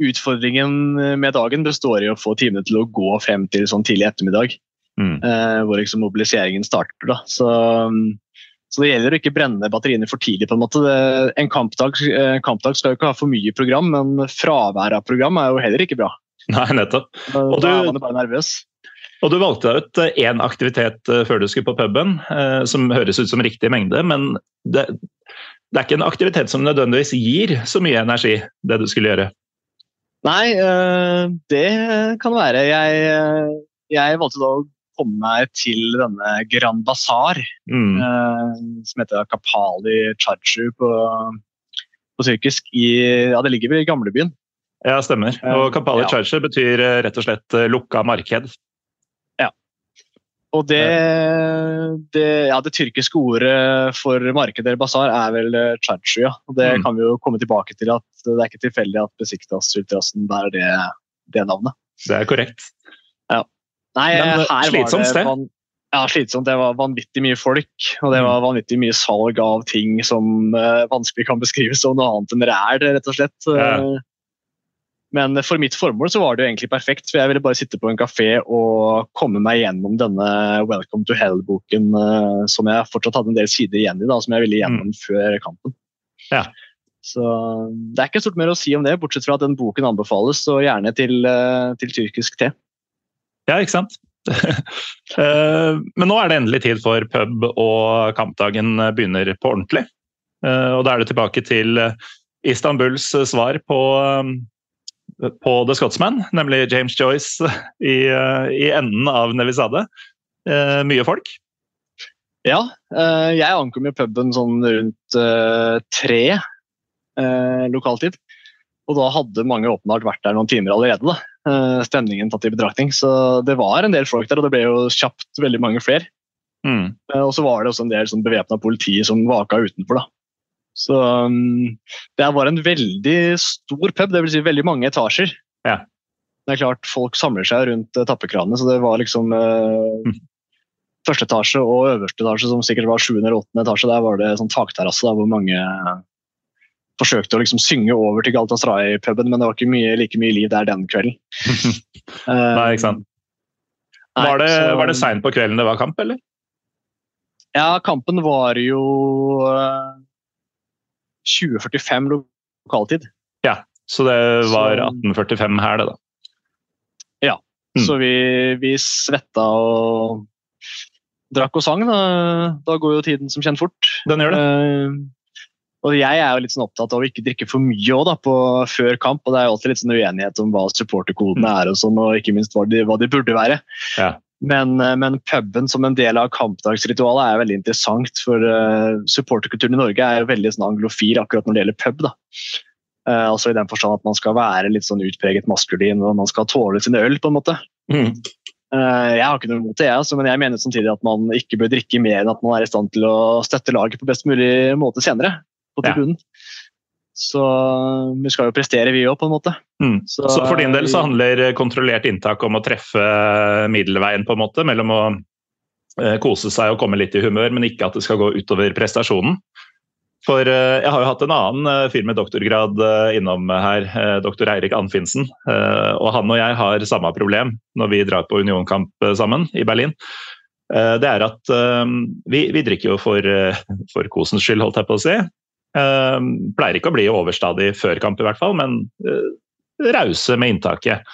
utfordringen med dagen består i å få timene til å gå frem til sånn tidlig ettermiddag. Mm. Eh, hvor liksom mobiliseringen starter. da. Så så det gjelder å ikke brenne batteriene for tidlig. på En måte. En kampdag, eh, kampdag, skal jo ikke ha for mye program, men fravær av program er jo heller ikke bra. Nei, nettopp. Og da er man bare nervøs. Og Du valgte ut én eh, aktivitet eh, før du skulle på puben, som høres ut som riktig mengde. Men det, det, er ikke en aktivitet som nødvendigvis gir så mye energi, det du skulle gjøre? Nei, det kan være. Jeg, jeg valgte da å komme meg til denne Grand Bazaar, mm. eh, som heter Kapali Chachu på, på tyrkisk. I, ja, det ligger ved gamlebyen. Ja, stemmer. Og eh, Kapali ja. Chachu betyr eh, rett og slett eh, lukka marked. Ja. Og det, det, ja, det tyrkiske ordet for marked eller basar er vel chachu. Ja. Og det mm. kan vi jo komme tilbake til at det er ikke tilfeldig at Besiktas-ultrasen bærer det, det navnet. Det er korrekt. Nei, Men, eh, her slitsomt var det ja, slitsomt. Det var vanvittig mye folk, og det var mm. vanvittig mye salg av ting som uh, vanskelig kan beskrives som noe annet enn ræl, rett og slett. Ja. Eh, men for mitt formål så var det jo egentlig perfekt, for jeg ville bare sitte på en kafé og komme meg gjennom denne Welcome to Hell-boken uh, som jeg fortsatt hadde en del sider igjen i, da, som jeg ville gjennom mm. før kampen. Ja. Så det er ikke stort mer å si om det, bortsett fra at den boken anbefales, og gjerne til, uh, til tyrkisk te. Ja, ikke sant. Eh, men nå er det endelig tid for pub, og kampdagen begynner på ordentlig. Eh, og da er det tilbake til Istanbuls svar på, på The Scotsman, nemlig James Joyce i, i enden av Nevisade. Eh, mye folk. Ja, jeg ankom jo puben sånn rundt tre lokaltid. Og da hadde mange åpenbart vært der noen timer allerede. da. Eh, stemningen tatt i betraktning. Så det var en del folk der, og det ble jo kjapt veldig mange flere. Mm. Eh, og så var det også en del sånn bevæpna politi som vaka utenfor. da. Så um, det var en veldig stor pub, dvs. Si veldig mange etasjer. Ja. Det er klart Folk samler seg rundt uh, tappekranene, så det var liksom uh, mm. Første etasje og øverste etasje, som sikkert var sjuende eller åttende etasje, der var det sånn takterrasse hvor mange forsøkte å liksom synge over til Galatasaray-puben, men det var ikke mye, like mye liv der den kvelden. Nei, ikke sant. Nei, var det, så, var det seint på kvelden det var kamp, eller? Ja, kampen var jo 2045 eh, lokaltid. Ja, så det var 1845 her, det, da. Ja, mm. så vi, vi svetta og drakk og sang. Da, da går jo tiden som kjent fort. Den gjør det. Uh, og Jeg er jo litt sånn opptatt av å ikke drikke for mye også, da, på, før kamp. og Det er jo alltid litt sånn uenighet om hva supporterkodene mm. er, og sånn, og ikke minst hva de, hva de burde være. Ja. Men, eh, men, puben som en del av kampdagsritualet er veldig interessant. For uh, supporterkulturen i Norge er jo veldig sånn anglofil akkurat når det gjelder pub. da. Uh, altså I den forstand at man skal være litt sånn utpreget maskulin og man skal tåle sin øl. på en måte. Mm. Uh, jeg har ikke noe imot det, jeg, men jeg mener samtidig at man ikke bør drikke mer enn at man er i stand til å støtte laget på best mulig måte senere på tribunen. Ja. Så vi skal jo prestere, vi òg, på en måte. Mm. Så, så, for din del så handler kontrollert inntak om å treffe middelveien, på en måte, mellom å eh, kose seg og komme litt i humør, men ikke at det skal gå utover prestasjonen. For eh, jeg har jo hatt en annen eh, fyr med doktorgrad innom her, doktor Eirik Anfinsen. Og han og jeg har samme problem når vi drar på unionkamp sammen i Berlin. Det er at vi, vi drikker jo for, for kosens skyld, holdt jeg på å si. Ehm, pleier ikke å bli overstadig før kamp, i hvert fall, men uh, rause med inntaket.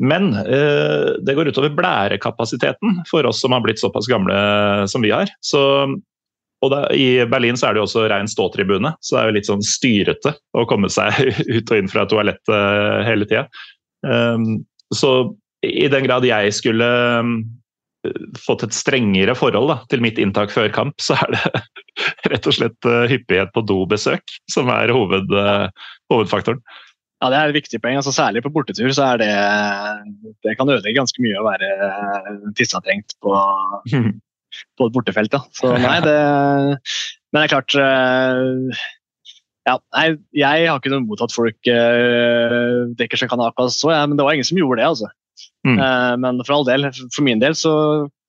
Men uh, det går utover blærekapasiteten for oss som har blitt såpass gamle som vi har. Så og da, I Berlin så er det jo også rein ståtribune, så det er jo litt sånn styrete å komme seg ut og inn fra toalettet hele tida. Um, så i den grad jeg skulle um, fått et strengere forhold da, til mitt inntak før kamp, så er det rett og slett uh, hyppighet på dobesøk som er hoved, uh, hovedfaktoren. Ja, Det er et viktig poeng. altså Særlig på bortetur så er det det kan ødelegge ganske mye å være tissetrengt på, på et bortefelt. Da. Så nei, det Men det er klart ja, nei, Jeg har ikke noe imot at folk drikker seg akkurat så, ja, men det var ingen som gjorde det. altså. Mm. Uh, men for all del, for min del så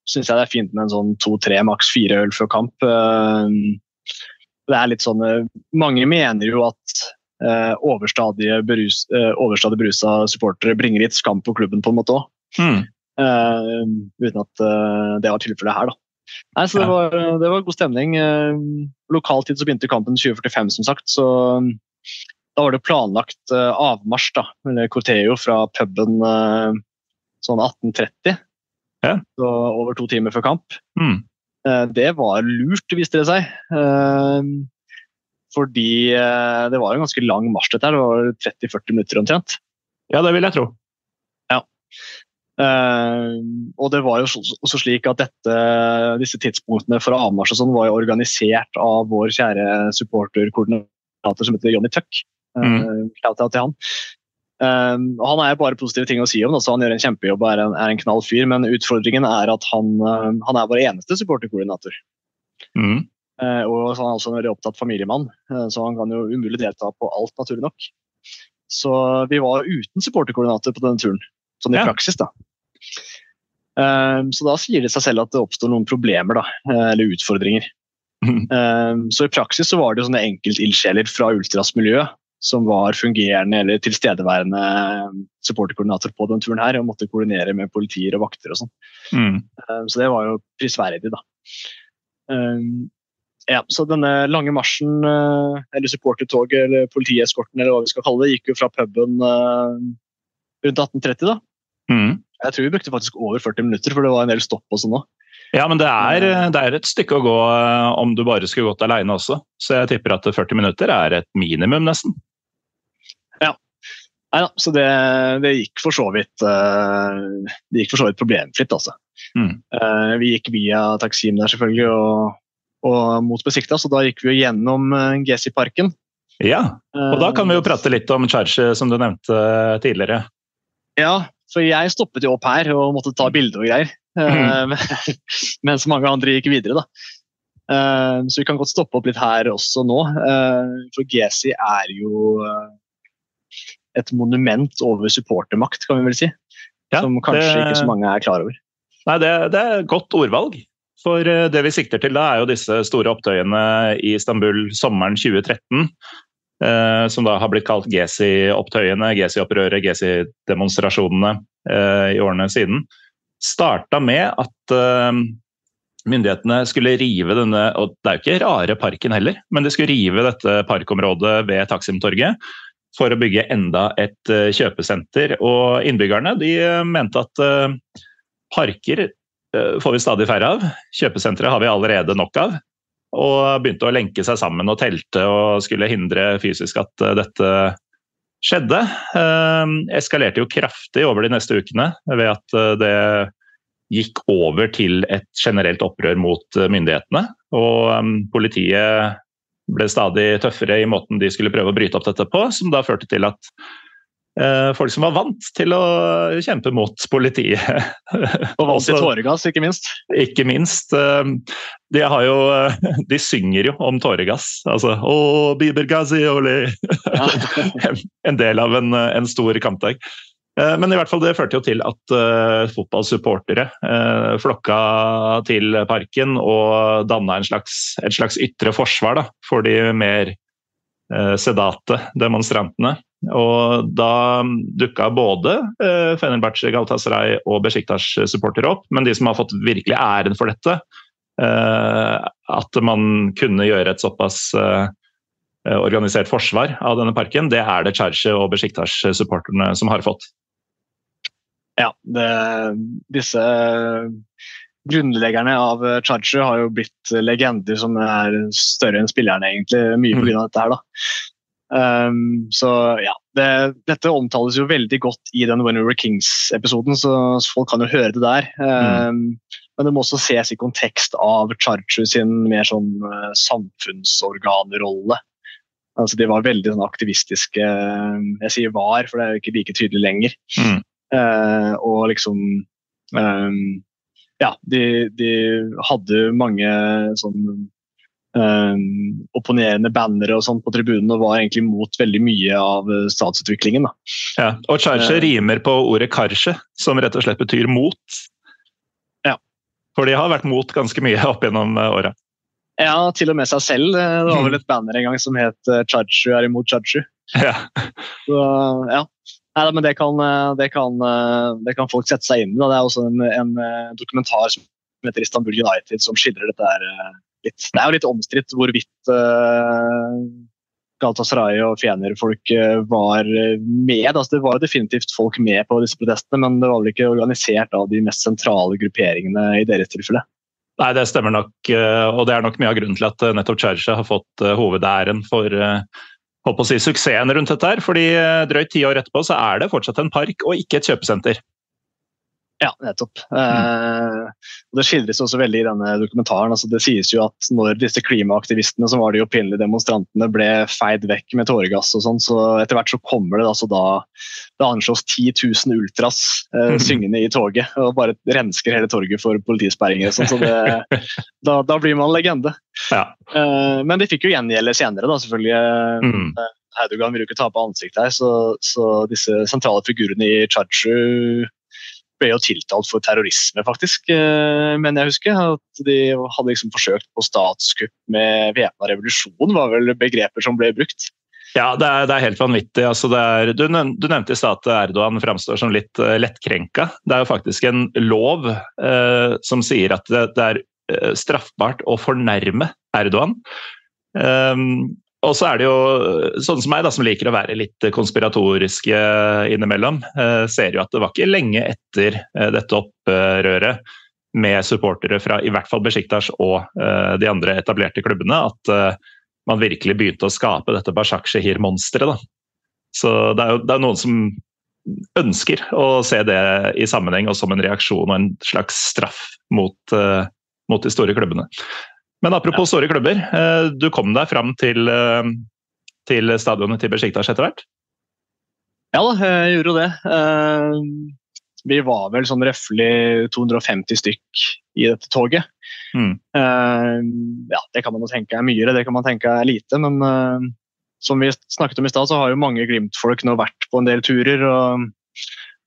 syns jeg det er fint med en sånn to-tre, maks fire øl før kamp. Uh, det er litt sånn Mange mener jo at overstadige, berus, overstadig brusa supportere bringer litt skam på klubben på en måte òg. Mm. uten at det var tilfellet her, da. Nei, så det var, det var, god stemning. Lokaltid så begynte kampen 2045, som sagt. Så da var det planlagt avmarsj, da, eller corteo fra puben sånn 18.30. Ja. Så over to timer før kamp. Mm. Eh, det var lurt, viste det seg. Eh, fordi eh, det var en ganske lang marsj, dette her. Det var 30-40 minutter omtrent. Ja, det vil jeg tro. Ja. og det var jo også slik at dette, disse tidspunktene for avmarsj sånn var jo organisert av vår kjære supporterkoordinator som heter Johnny Tuck. Mm. til han. Um, han er bare positive ting å si om. Altså, han gjør en kjempejobb og er en, er en knall fyr, men utfordringen er at han, uh, han er vår eneste supporterkoordinator. Mm. Uh, og så han er også en veldig opptatt familiemann, uh, så han kan jo umulig delta på alt, naturlig nok. Så vi var uten supporterkoordinator på denne turen, sånn i ja. praksis. da. så da sier det seg selv at det oppstår noen problemer, da, eller utfordringer. Mm. så i praksis så var det jo sånne enkeltildsjeler fra ultras-miljøet som var fungerende eller tilstedeværende supporterkoordinator på den turen her, og måtte koordinere med politier og vakter og sånn. Mm. Eh, så det var jo prisverdig, da. Eh, ja, så denne lange marsjen, eh, eller supportertoget eller politieskorten eller hva vi skal kalle det, gikk jo fra puben rundt 18.30, da. Mm. Jeg tror vi brukte faktisk over 40 minutter, for det var en del stopp og sånn òg. Ja, men det er, det er, et stykke å gå om du bare skulle gått alene også. Så jeg tipper at 40 minutter er et minimum, nesten. Nei da, så det, det, gikk for så vidt uh, det gikk for så vidt problemfritt, altså. Mm. Uh, vi gikk via Taksim der selvfølgelig og, og mot Besikta, så da gikk vi jo gjennom uh, Gesi-parken. Ja, og da kan vi jo prate litt om Charge, som du nevnte tidligere. Ja, for jeg stoppet jo opp her og måtte ta bilde og greier. Mm. mens mange andre gikk videre, da. Så vi kan godt stoppe opp litt her også nå. For Gesi er jo et monument over supportermakt, kan vi vel si. Ja, som kanskje det, ikke så mange er klar over. Nei, det, det er godt ordvalg. For eh, det vi sikter til da, er jo disse store opptøyene i Istanbul sommeren 2013. Eh, som da har blitt kalt Gezi-opptøyene, Gezi-opprøret, Gezi-demonstrasjonene eh, i årene siden. Starta med at eh, myndighetene skulle rive denne og Det er jo ikke rare parken heller, men de skulle rive dette parkområdet ved Taksimtorget for å bygge enda et eh, kjøpesenter. Og innbyggerne de eh, mente at eh, parker får vi stadig færre av. Kjøpesentre har vi allerede nok av. Og begynte å lenke seg sammen og telte og skulle hindre fysisk at dette skjedde. Eskalerte jo kraftig over de neste ukene ved at det gikk over til et generelt opprør mot myndighetene. Og politiet ble stadig tøffere i måten de skulle prøve å bryte opp dette på, som da førte til at eh, folk som var vant til å kjempe mot politiet Og vant til tåregass, ikke minst? Ikke minst. Eh, de, jo, de, synger jo om tåregass. Altså Å, Bibergazi, ole! en del av en, en stor kampdag. Eh, men i hvert fall det førte jo til at uh, fotballsupportere uh, flokka til parken og danna slags, et slags ytre forsvar da, for de mer sedate demonstrantene. Og da dukka både Fenerbahçe, Galatasaray og Besjiktas-supportere opp, men de som har fått virkelig æren for dette, at man kunne gjøre et såpass organisert forsvar av denne parken, det er det Cherche og Besjiktas-supporterne som har fått. Ja, det, disse grunnleggerne av eh, Charger har jo blitt legender som er større enn spillerne, egentlig. Mye Mm. pga. dette her, da. Um, så ja, det, Dette omtales jo veldig godt i den When We Were Kings-episoden, så, så folk kan jo høre det der. Um, Men det må også ses i kontekst av Charger sin mer sånn uh, samfunnsorganrolle. Altså, de var veldig sånn, aktivistiske Jeg sier var, for det er jo ikke like tydelig lenger. Mm. Eh, og liksom eh, Ja, de, de hadde mange sånn eh, opponerende bannere og sånn på tribunen og var egentlig mot veldig mye av eh, statsutviklingen. Da. Ja. Og charge Eh. rimer på ordet karsje, som rett og slett betyr mot. Ja. For de har vært mot ganske mye opp gjennom eh, åra. Ja, til og med seg selv. Det var vel et banner en gang som het 'Chachu er imot Chachu'. Ja. Så, ja. Nei, men det kan, eh, det, kan, eh, det kan folk sette seg inn i. Det er også en, en eh, dokumentar som heter Istanbul United, som skildrer dette her litt. Det er jo litt omstridt hvorvidt uh, Galatasaray og Fjener-folk var med. Altså, det var definitivt folk med på disse protestene, men det var vel ikke organisert av de mest sentrale grupperingene i deres tilfelle. Nei, det stemmer nok, og det er nok mye av grunnen til at nettopp Cherche har fått hovedæren for på å si, suksessen rundt dette. her, fordi eh, Drøyt ti år etterpå så er det fortsatt en park og ikke et kjøpesenter. Ja, nettopp. Eh, det skildres også veldig i denne dokumentaren. Altså, det sies jo at når disse klimaaktivistene som var de opprinnelige demonstrantene ble feid vekk med tåregass og sånn, så etter hvert så kommer det altså da det anslås 10 000 ultras eh, Mhm. syngende i toget og bare rensker hele torget for politisperringer. og Sånn, så det, da, da blir man legende. Ja. Eh, men de fikk jo gjengjelde senere, da, selvfølgelig. Mm. Erdogan vil jo ikke tape ansiktet her, så, så disse sentrale figurene i Chachu ble jo tiltalt for terrorisme, faktisk. eh, Men jeg husker at de hadde liksom forsøkt på statskupp med væpna revolusjon, var vel begreper som ble brukt. Ja, det er, det er helt vanvittig. Altså, er, du, du nevnte i stad at Erdogan framstår som litt uh, lettkrenka. Det er jo faktisk en lov uh, som sier at det, det er straffbart å fornærme Erdogan. Um, og så er det jo sånn som meg, da, som liker å være litt konspiratoriske innimellom, eh, ser jo at det var ikke lenge etter eh, dette opprøret med supportere fra i hvert fall Besjiktas og eh, de andre etablerte klubbene, at man virkelig begynte å skape dette Bashak Shehir-monsteret. Så det er jo det er noen som ønsker å se det i sammenheng og som en reaksjon og en slags straff mot, mot de store klubbene. Men apropos store klubber, eh, du kom deg fram til, eh, til stadionet til Besjiktas etter hvert? Ja da, jeg gjorde jo det. Eh, Vi var vel sånn røftlig 250 stykk i dette toget. Mm. Ja, det kan man jo tenke er mye, det kan man tenke er lite, men som vi snakket om i stad, så har jo mange Glimt-folk nå vært på en del turer. og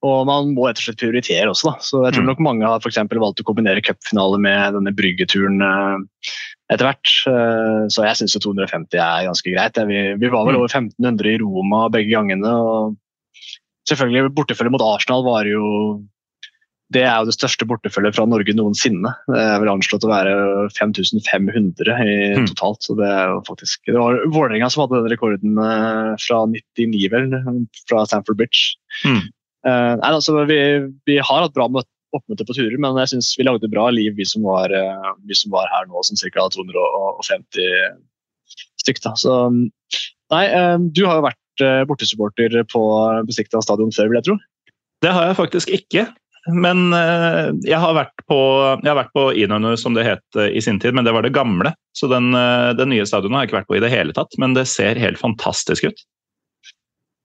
og man må rett og slett prioritere også, da. Så jeg tror Mm. nok mange har for valgt å kombinere cupfinale med denne bryggeturen eh, etter hvert. Eh, Så jeg syns 250 er ganske greit. Vi, var vel Mm. over 1500 i Roma begge gangene. og Selvfølgelig bortefølget mot Arsenal var jo det er jo det største bortefølget fra Norge noensinne. Det er vel anslått å være 5500 i Mm. totalt. så Det er jo faktisk, det var Vålerenga som hadde den rekorden eh, fra 99, vel, fra Stamford Bridge. Mm. Eh, nei, altså, vi, vi har hatt bra møte- oppmøte på turer, men jeg syns vi lagde bra liv, vi som var, uh, vi som var her nå, som ca. 250 stykk. Da. Så, nei, uh, du har jo vært bortesupporter på Besikta stadion før, vil jeg tro. Det har jeg faktisk ikke. Men jeg har vært på, har på Inonu, som det het i sin tid, men det var det gamle. Så den, den nye stadionet har jeg ikke vært på i det hele tatt, men det ser helt fantastisk ut.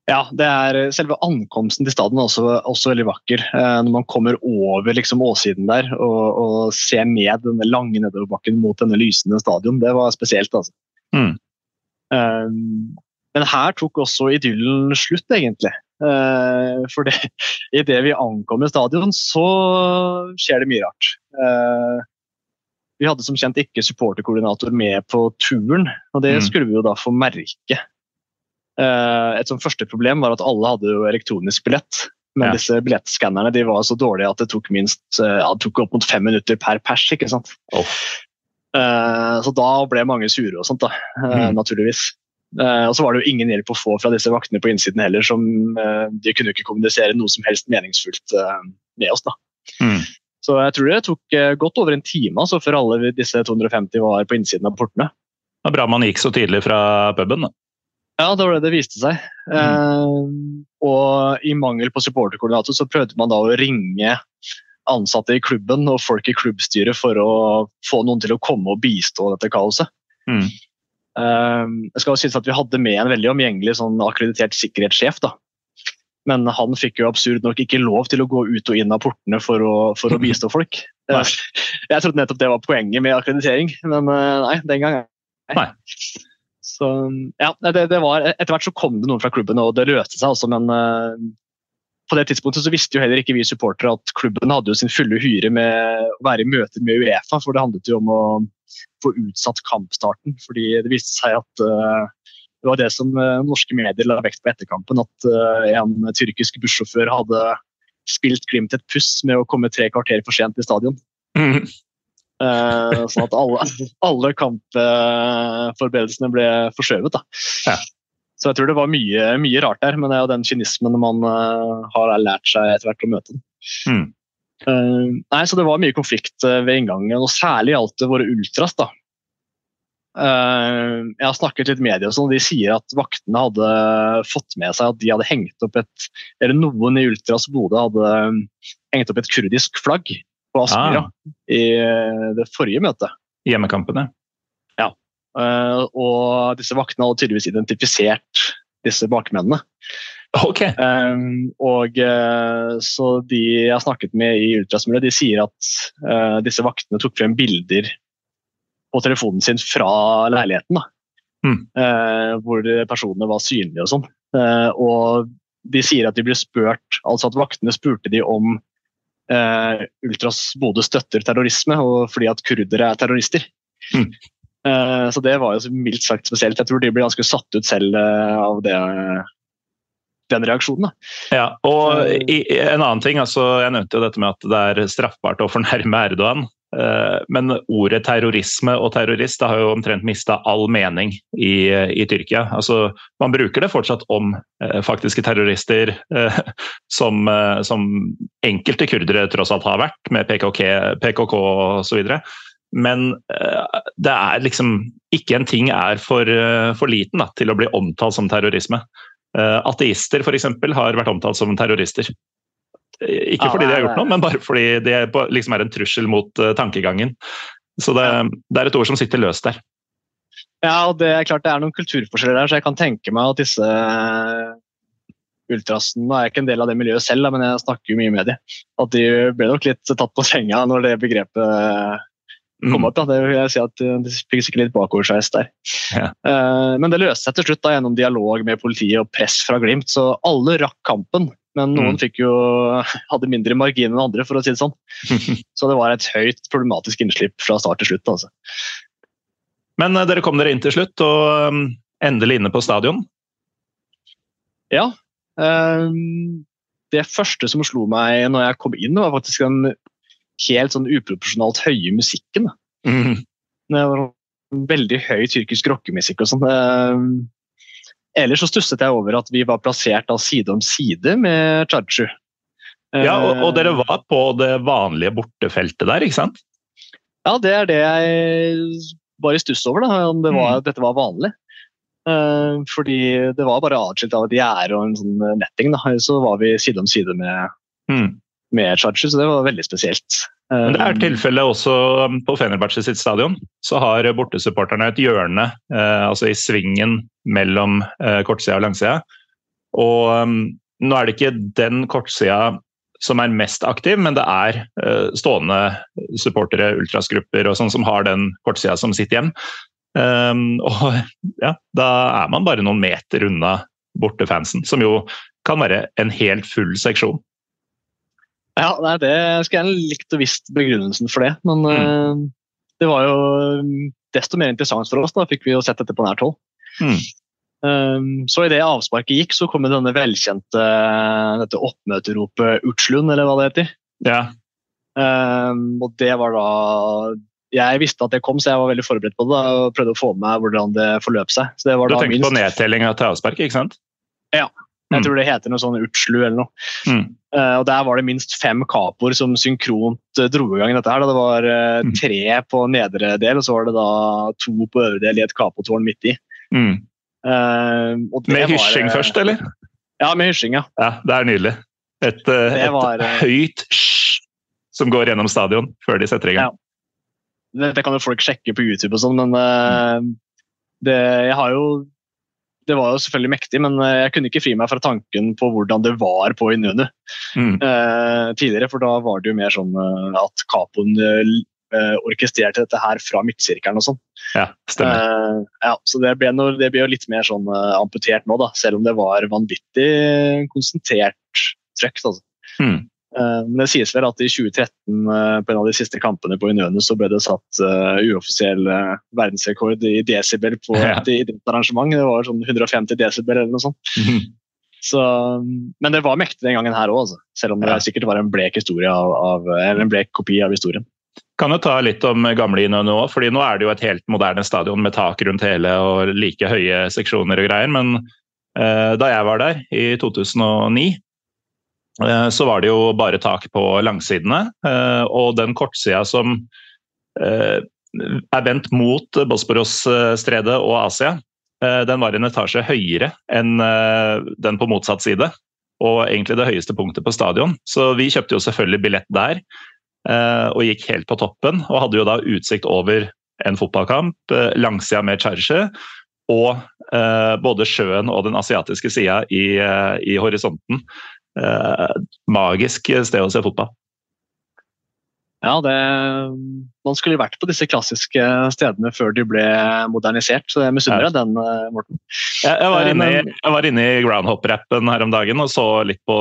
Ja, det er Selve ankomsten til stadion er også, også veldig vakker. Eh, når man kommer over liksom, åssiden der og, og ser ned denne lange nedoverbakken mot denne lysende stadion, det var spesielt. altså. Mm. Eh, men her tok også idyllen slutt, egentlig. Uh, for det, idet vi ankommer stadion, så skjer det mye rart. Eh, vi hadde som kjent ikke supporterkoordinator med på turen, og det Mm. skulle vi jo da få merke. Eh, et sånt første problem var at alle hadde jo elektronisk billett. Men Ja. disse billettskannerne de var så dårlige at det tok minst eh, ja, det tok opp mot fem minutter per pers. ikke sant? Oh. Så da ble mange sure og sånt, da, Mm. naturligvis. Og så var det jo ingen hjelp å få fra disse vaktene på innsiden heller. som De kunne ikke kommunisere noe som helst meningsfullt med oss. da. Mm. Så jeg tror det tok godt over en time altså, før alle disse 250 var på innsiden av portene. Det var bra man gikk så tidlig fra puben. da. Ja, det var det det viste seg. Eh, og i mangel på supporterkoordinator så prøvde man da å ringe ansatte i klubben og folk i klubbstyret for å få noen til å komme og bistå dette kaoset. Mm. Eh, jeg skal synes at Vi hadde med en veldig omgjengelig sånn akkreditert sikkerhetssjef. da. Men han fikk jo absurd nok ikke lov til å gå ut og inn av portene for å, for å bistå folk. Nei. Jeg trodde nettopp det var poenget med akkreditering, men eh, nei, den gang Nei. Så ja, det, det var, Etter hvert så kom det noen fra klubben, og det løste seg også, men eh, på det tidspunktet så visste jo heller ikke vi supportere at klubben hadde jo sin fulle hyre med å være i møter med Uefa, for det handlet jo om å få utsatt kampstarten. fordi det viste seg at uh, det var det som eh, norske medier la vekt på etter kampen, at en tyrkisk bussjåfør hadde spilt Glimt et puss med å komme tre kvarter for sent til stadion. Mm. Eh, sånn at alle, alle kampforberedelsene ble forskjøvet. Ja. Så jeg tror det var mye, mye rart der, men det er jo den kynismen man uh, har lært seg etter hvert å møte. den. Mm. Uh, nei, så Det var mye konflikt ved inngangen, og særlig gjaldt det våre ultras. da. Jeg har snakket litt med og sånn, de sier at vaktene hadde fått med seg at de hadde hengt opp et Eller noen i Ultras Bodø hadde hengt opp et kurdisk flagg på Aspmyra i eh, det forrige møtet. Hjemmekampene. Ja. og disse vaktene hadde tydeligvis identifisert disse bakmennene. Ok. Um, og eh, så de jeg har snakket med i ultrasmiljøet, de sier at eh, disse vaktene tok frem bilder på telefonen sin fra leiligheten. Da. Mm. Eh, hvor personene var synlige og sånn. Eh, og de sier at de ble spurt, altså at vaktene spurte de om eh, Ultras Bodø støtter terrorisme, og fordi at kurdere er terrorister. Mm. Eh, så det var jo mildt sagt spesielt. Jeg tror de ble ganske satt ut selv eh, av det, den reaksjonen. Da. Ja, og i, en annen ting, altså, Jeg nevnte jo dette med at det er straffbart å fornærme Erdogan. Eh, Men ordet terrorisme og terrorist har jo omtrent mista all mening i, i Tyrkia. Altså, man bruker det fortsatt om eh, faktiske terrorister, eh, som, eh, som enkelte kurdere tross alt har vært, med PKK, PKK osv. Men eh, det er liksom ikke en ting er for, eh, for liten da, til å bli omtalt som terrorisme. Ateister f.eks. har vært omtalt som terrorister. Eh, Ikke fordi de har gjort noe, men bare fordi det er liksom er en trussel mot eh, tankegangen. Så det, det er et ord som sitter løst der. Ja, og det er klart det er noen kulturforskjeller der, så jeg kan tenke meg at disse ultrasen Nå er jeg ikke en del av det miljøet selv, men jeg snakker jo mye med dem. At de ble nok litt tatt på senga når det begrepet Mm. kom opp. Da. Det vil jeg si at De fikk sikkert litt bakoversveis der. Ja. Eh, Men det løste seg til slutt da, gjennom dialog med politiet og press fra Glimt, så alle rakk kampen. Men noen Mm. fikk jo, hadde mindre margin enn andre, for å si det sånn. Så det var et høyt problematisk innslipp fra start til slutt. altså. Men eh, dere kom dere inn til slutt, og um, endelig inne på stadion. Ja. Um det første som slo meg når jeg kom inn, var faktisk den helt sånn uproporsjonalt høye musikken. Mm. Det var veldig høy tyrkisk rockemusikk og sånn. Ehm, ellers så stusset jeg over at vi var plassert da side om side med Chachu. Ja, og, og dere Eh, var på det vanlige bortefeltet der, ikke sant? Ja, det er det jeg var i stuss over, da, om det var, dette var vanlig. Uh, fordi det var bare atskilt av et gjerde og en sånn netting. Da. Så var vi side om side med, Mm. Med Chachu, så det var veldig spesielt. Men det er Eh, tilfellet også um, på Fenerbahçe sitt stadion. Så har bortesupporterne et hjørne eh, altså i svingen mellom eh, kortsida og langsida. Og um, nå er det ikke den kortsida som er mest aktiv, men det er eh, stående supportere, ultrasgrupper og sånn som har den kortsida som sitt hjem. Um, og ja, da er man bare noen meter unna bortefansen, som jo kan være en helt full seksjon. Ja, nei, det skulle jeg likt å visst begrunnelsen for det, men eh, det var jo mm, desto mer interessant for oss. Da fikk vi jo sett dette på nært hold. Mm. Um, så idet avsparket gikk, så kom denne velkjente dette oppmøteropet 'Utslund', eller hva det heter. Ja, Um, og det var da Jeg visste at det kom, så jeg var veldig forberedt på det da, og prøvde å få med meg hvordan det forløp seg. Så det var Du da tenker minst på nedtellinga til avspark, ikke sant? Jeg tror det heter noe sånn Utslu eller noe. Mm. Uh, og Der var det minst fem kapoer som synkront uh, dro i gang dette. her. Da. Det var eh, Mm. tre på nedre del, og så var det da to på øvre del i et kapotårn midt i. Mm. Uh, Med hysjing eh, først, eller? Ja, med hysjing, ja. Ja, det er nydelig. Et, eh, et var, eh, høyt hysj som går gjennom stadion før de setter i gang. Dette kan jo folk sjekke på YouTube og sånn, men eh, det, jeg har jo det var jo selvfølgelig mektig, men eh, jeg kunne ikke fri meg fra tanken på hvordan det var på Inunu Mm. eh, tidligere. For da var det jo mer sånn eh, at Capoen eh, orkestrerte dette her fra midtsirkelen og sånn. Ja, stemmer. Eh, ja, så det ble, noe, det ble jo litt mer sånn eh, amputert nå, da, selv om det var vanvittig konsentrert trøkk. Altså. Mm. Eh, Men det sies vel at i 2013, eh, på en av de siste kampene på Unionen, så ble det satt eh, uoffisiell verdensrekord i desibel på Ja. et idrettsarrangement. Det var sånn 150 desibel eller noe sånt. Mm. Så, men det var mektig den gangen her òg, altså. selv om det Ja. sikkert var en blek av, av, eller en blek kopi av historien. Kan jo ta litt om gamle Inno òg, fordi nå er det jo et helt moderne stadion med tak rundt hele og like høye seksjoner og greier. Men eh, da jeg var der i 2009, eh, så var det jo bare tak på langsidene. Eh, og den kortsida som eh, er vendt mot Bosporos-stredet og Asia, eh, den var en etasje høyere enn eh, den på motsatt side. Og egentlig det høyeste punktet på stadion. Så vi kjøpte jo selvfølgelig billett der. Eh, og gikk helt på toppen, og hadde jo da utsikt over en fotballkamp, eh, langsida med Charge, og eh, både sjøen og den asiatiske sida i, eh, i horisonten. Eh, magisk sted å se fotball. Ja, det, Man skulle vært på disse klassiske stedene før de ble modernisert, så jeg misunner deg den, eh, Morten. Jeg, jeg, var, Eh, inne, i- jeg var inne i Groundhop-rappen her om dagen og så litt på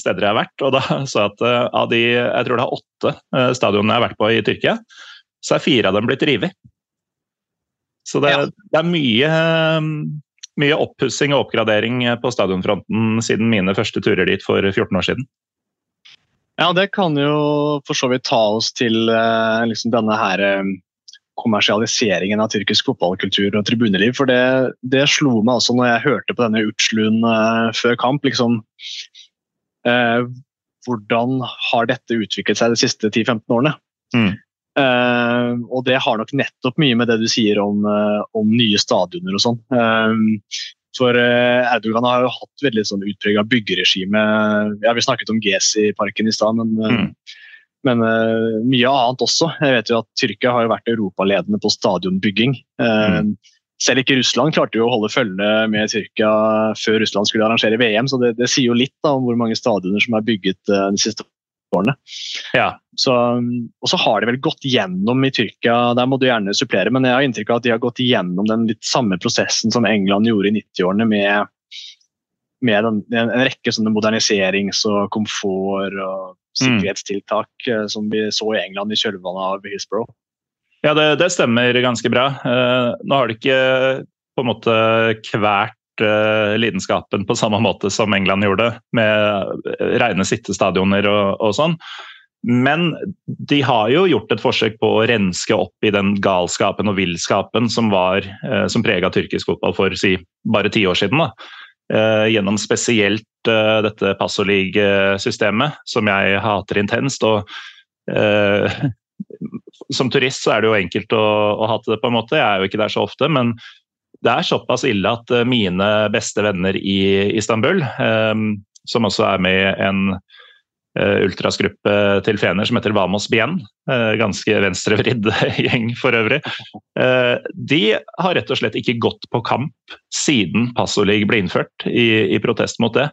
steder jeg har vært. og Da så at av de jeg tror det er åtte stadionene jeg har vært på i Tyrkia, så er fire av dem blitt revet. Så det, Ja. det er mye, mye oppussing og oppgradering på stadionfronten siden mine første turer dit for 14 år siden. Ja, det kan jo for så vidt ta oss til eh, liksom denne her eh, kommersialiseringen av tyrkisk fotballkultur og tribuneliv. For det, det slo meg også når jeg hørte på denne Utslund eh, før kamp. liksom eh, Hvordan har dette utviklet seg de siste 10-15 årene? Mm. Eh, og det har nok nettopp mye med det du sier om, uh, om nye stadioner og sånn. Uh, for Erdogan har jo hatt veldig sånn utprega byggeregime. Ja, vi snakket om Gezi-parken i stad, men, Mm. men mye annet også. Jeg vet jo at Tyrkia har jo vært europaledende på stadionbygging. Mm. Selv ikke Russland klarte jo å holde følge med Tyrkia før Russland skulle arrangere VM, så det, det sier jo litt da, om hvor mange stadioner som er bygget de siste årene. Ja, Så, og så har de vel gått gjennom i Tyrkia, der må du gjerne supplere, men jeg har inntrykk av at de har gått gjennom den litt samme prosessen som England gjorde i 90-årene, med, med en, en rekke sånne moderniserings- og komfort- og sikkerhetstiltak mm. som vi så i England i kjølvannet av Hillsborough. ja det, det stemmer ganske bra. Eh, nå har det ikke på en måte kvært lidenskapen på samme måte som England gjorde, med eh, rene sittestadioner og, og sånn. Men de har jo gjort et forsøk på å renske opp i den galskapen og villskapen som, var, eh, som prega tyrkisk fotball for si, bare ti år siden. Da. Eh, gjennom spesielt eh, dette Passolig-systemet, som jeg hater intenst. og eh, Som turist så er det jo enkelt å, å hate det, på en måte. Jeg er jo ikke der så ofte. men det er såpass ille at eh, mine beste venner i Istanbul, eh, som også er med i en eh, ultrasgruppe til fener som heter Vamos Bien, eh, ganske venstrevridd gjeng for øvrig, de har rett og slett ikke gått på kamp siden Passolig ble innført, i, i protest mot det.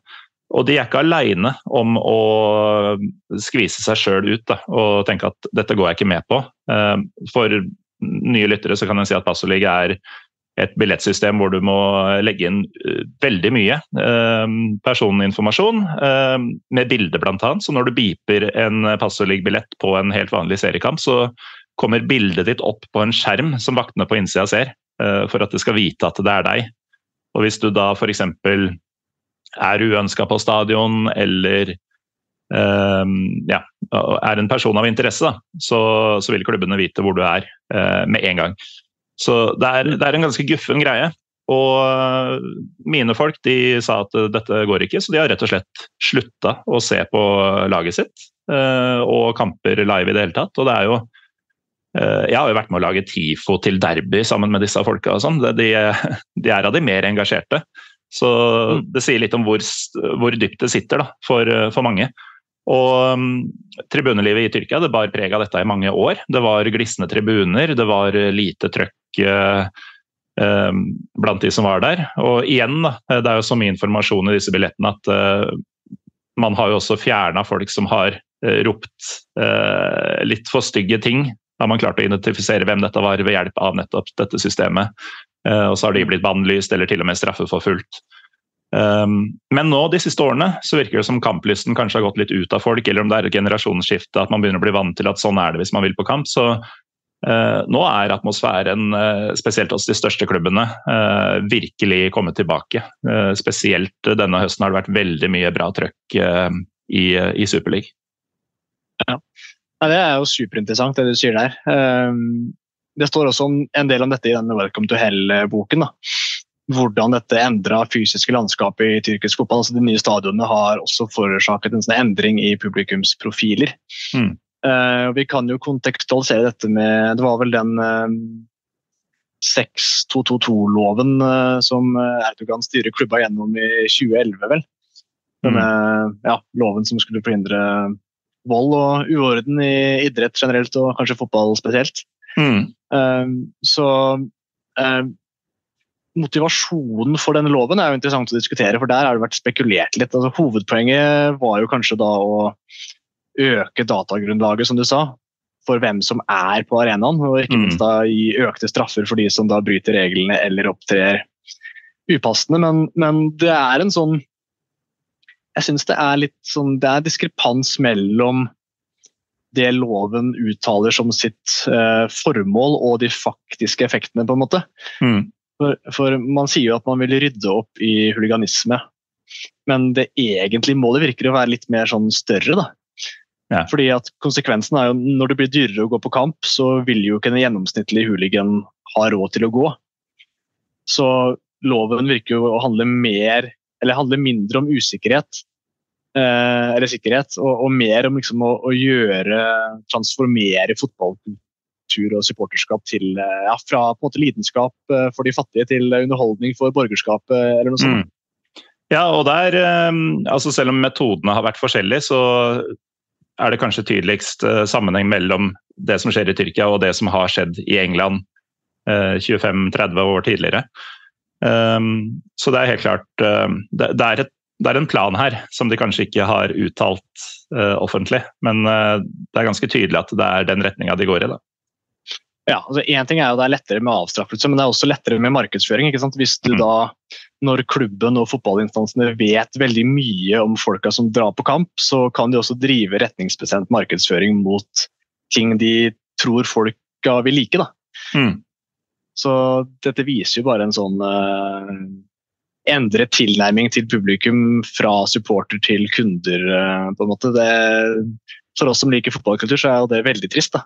Og de er ikke aleine om å skvise seg sjøl ut da, og tenke at dette går jeg ikke med på. Eh, For nye lyttere så kan jeg si at Passolig er et billettsystem hvor du må legge inn uh, veldig mye uh, personinformasjon, uh, med bilde bl.a. Så når du beeper en Passolig-billett på en helt vanlig seriekamp, så kommer bildet ditt opp på en skjerm som vaktene på innsida ser, for at det skal vite at det er deg. Og hvis du da f.eks. er uønska på stadion, eller ja, er en person av interesse, da, så, så, vil klubbene vite hvor du er med en gang. Så det er, det er, en ganske guffen greie. Og mine folk de sa at dette går ikke, så de har rett og slett slutta å se på laget sitt og kamper live i det hele tatt. Og det er jo Jeg har jo vært med å lage TIFO til derby sammen med disse folka og sånn. De, de, er av de mer engasjerte. Så mm. det sier litt om hvor, hvor dypt det sitter da, for, for mange. Og um, Tribunelivet i Tyrkia det bar preg av dette i mange år. Det var glisne tribuner, det var lite trøkk uh, um, blant de som var der. Og igjen, det er jo så mye informasjon i disse billettene at uh, man har jo også fjerna folk som har ropt litt for stygge ting. Da har man klart å identifisere hvem dette var ved hjelp av nettopp dette systemet. Og så har de blitt bannlyst eller til og med straffeforfulgt. Men nå de siste årene så virker det som kamplysten kanskje har gått litt ut av folk, eller om det er et generasjonsskifte, at man begynner å bli vant til at sånn er det hvis man vil på kamp. Så nå er atmosfæren, uh, spesielt hos de største klubbene, uh, virkelig kommet tilbake. spesielt denne høsten har det vært veldig mye bra trøkk i, i Superligaen. Ja. ja. det er jo superinteressant det du sier der. Det står også en del om dette i denne Welcome to Hell-boken. hvordan dette endra fysiske landskapet i tyrkisk fotball. Altså, de nye stadionene har også forårsaket en sånn endring i publikumsprofiler. Mm. Uh, vi kan jo kontekstualisere dette med Det var vel den uh, 6222-loven uh, som Erdogan styrer klubba gjennom i 2011, vel. Denne mm. ja, loven som skulle forhindre vold og uorden i idrett generelt, og kanskje fotball spesielt. Mm. så motivasjonen for denne loven er jo interessant å diskutere, for der har det vært spekulert litt. Altså, hovedpoenget var jo kanskje da å øke datagrunnlaget, som du sa, for hvem som er på arenaen. Og ikke minst da gi økte straffer for de som da bryter reglene eller opptrer upassende. Men, men det er en sånn Jeg syns det er litt sånn Det er diskrepans mellom det loven uttaler som sitt eh, formål og de faktiske effektene, på en måte. Mm. For, for, man sier jo at man vil rydde opp i huliganisme, men det egentlige målet virker å være litt mer sånn større. da. Ja. Fordi at konsekvensen er jo Når det blir dyrere å gå på kamp, så vil jo ikke en gjennomsnittlig hooligan ha råd til å gå. Så loven virker jo å handle mer, eller handle mindre om usikkerhet eh, eller sikkerhet, og, og mer om liksom å, å, gjøre Transformere fotballkultur og supporterskap til eh, ja, fra på en måte lidenskap eh, for de fattige til underholdning for borgerskapet, eller noe sånt. Mm. Ja, og der, eh, altså Selv om metodene har vært forskjellige, så er det kanskje tydeligst sammenheng mellom det som skjer i Tyrkia og det som har skjedd i England 25-30 år tidligere. Så det er helt klart Det er, et, det er en plan her som de kanskje ikke har uttalt offentlig, men det er ganske tydelig at det er den retninga de går i. da. Ja, altså en ting er jo det er lettere med avstraffelse, men det er også lettere med markedsføring. ikke sant? Hvis du mm. da, når klubben og fotballinstansene vet veldig mye om folka som drar på kamp, så kan de også drive retningsbestemt markedsføring mot ting de tror folka vil like. da. Mm. Så dette viser jo bare en sånn uh, endret tilnærming til publikum fra supporter til kunder. Uh, på en måte. Det, for oss som liker fotballkultur, så er jo det veldig trist. da.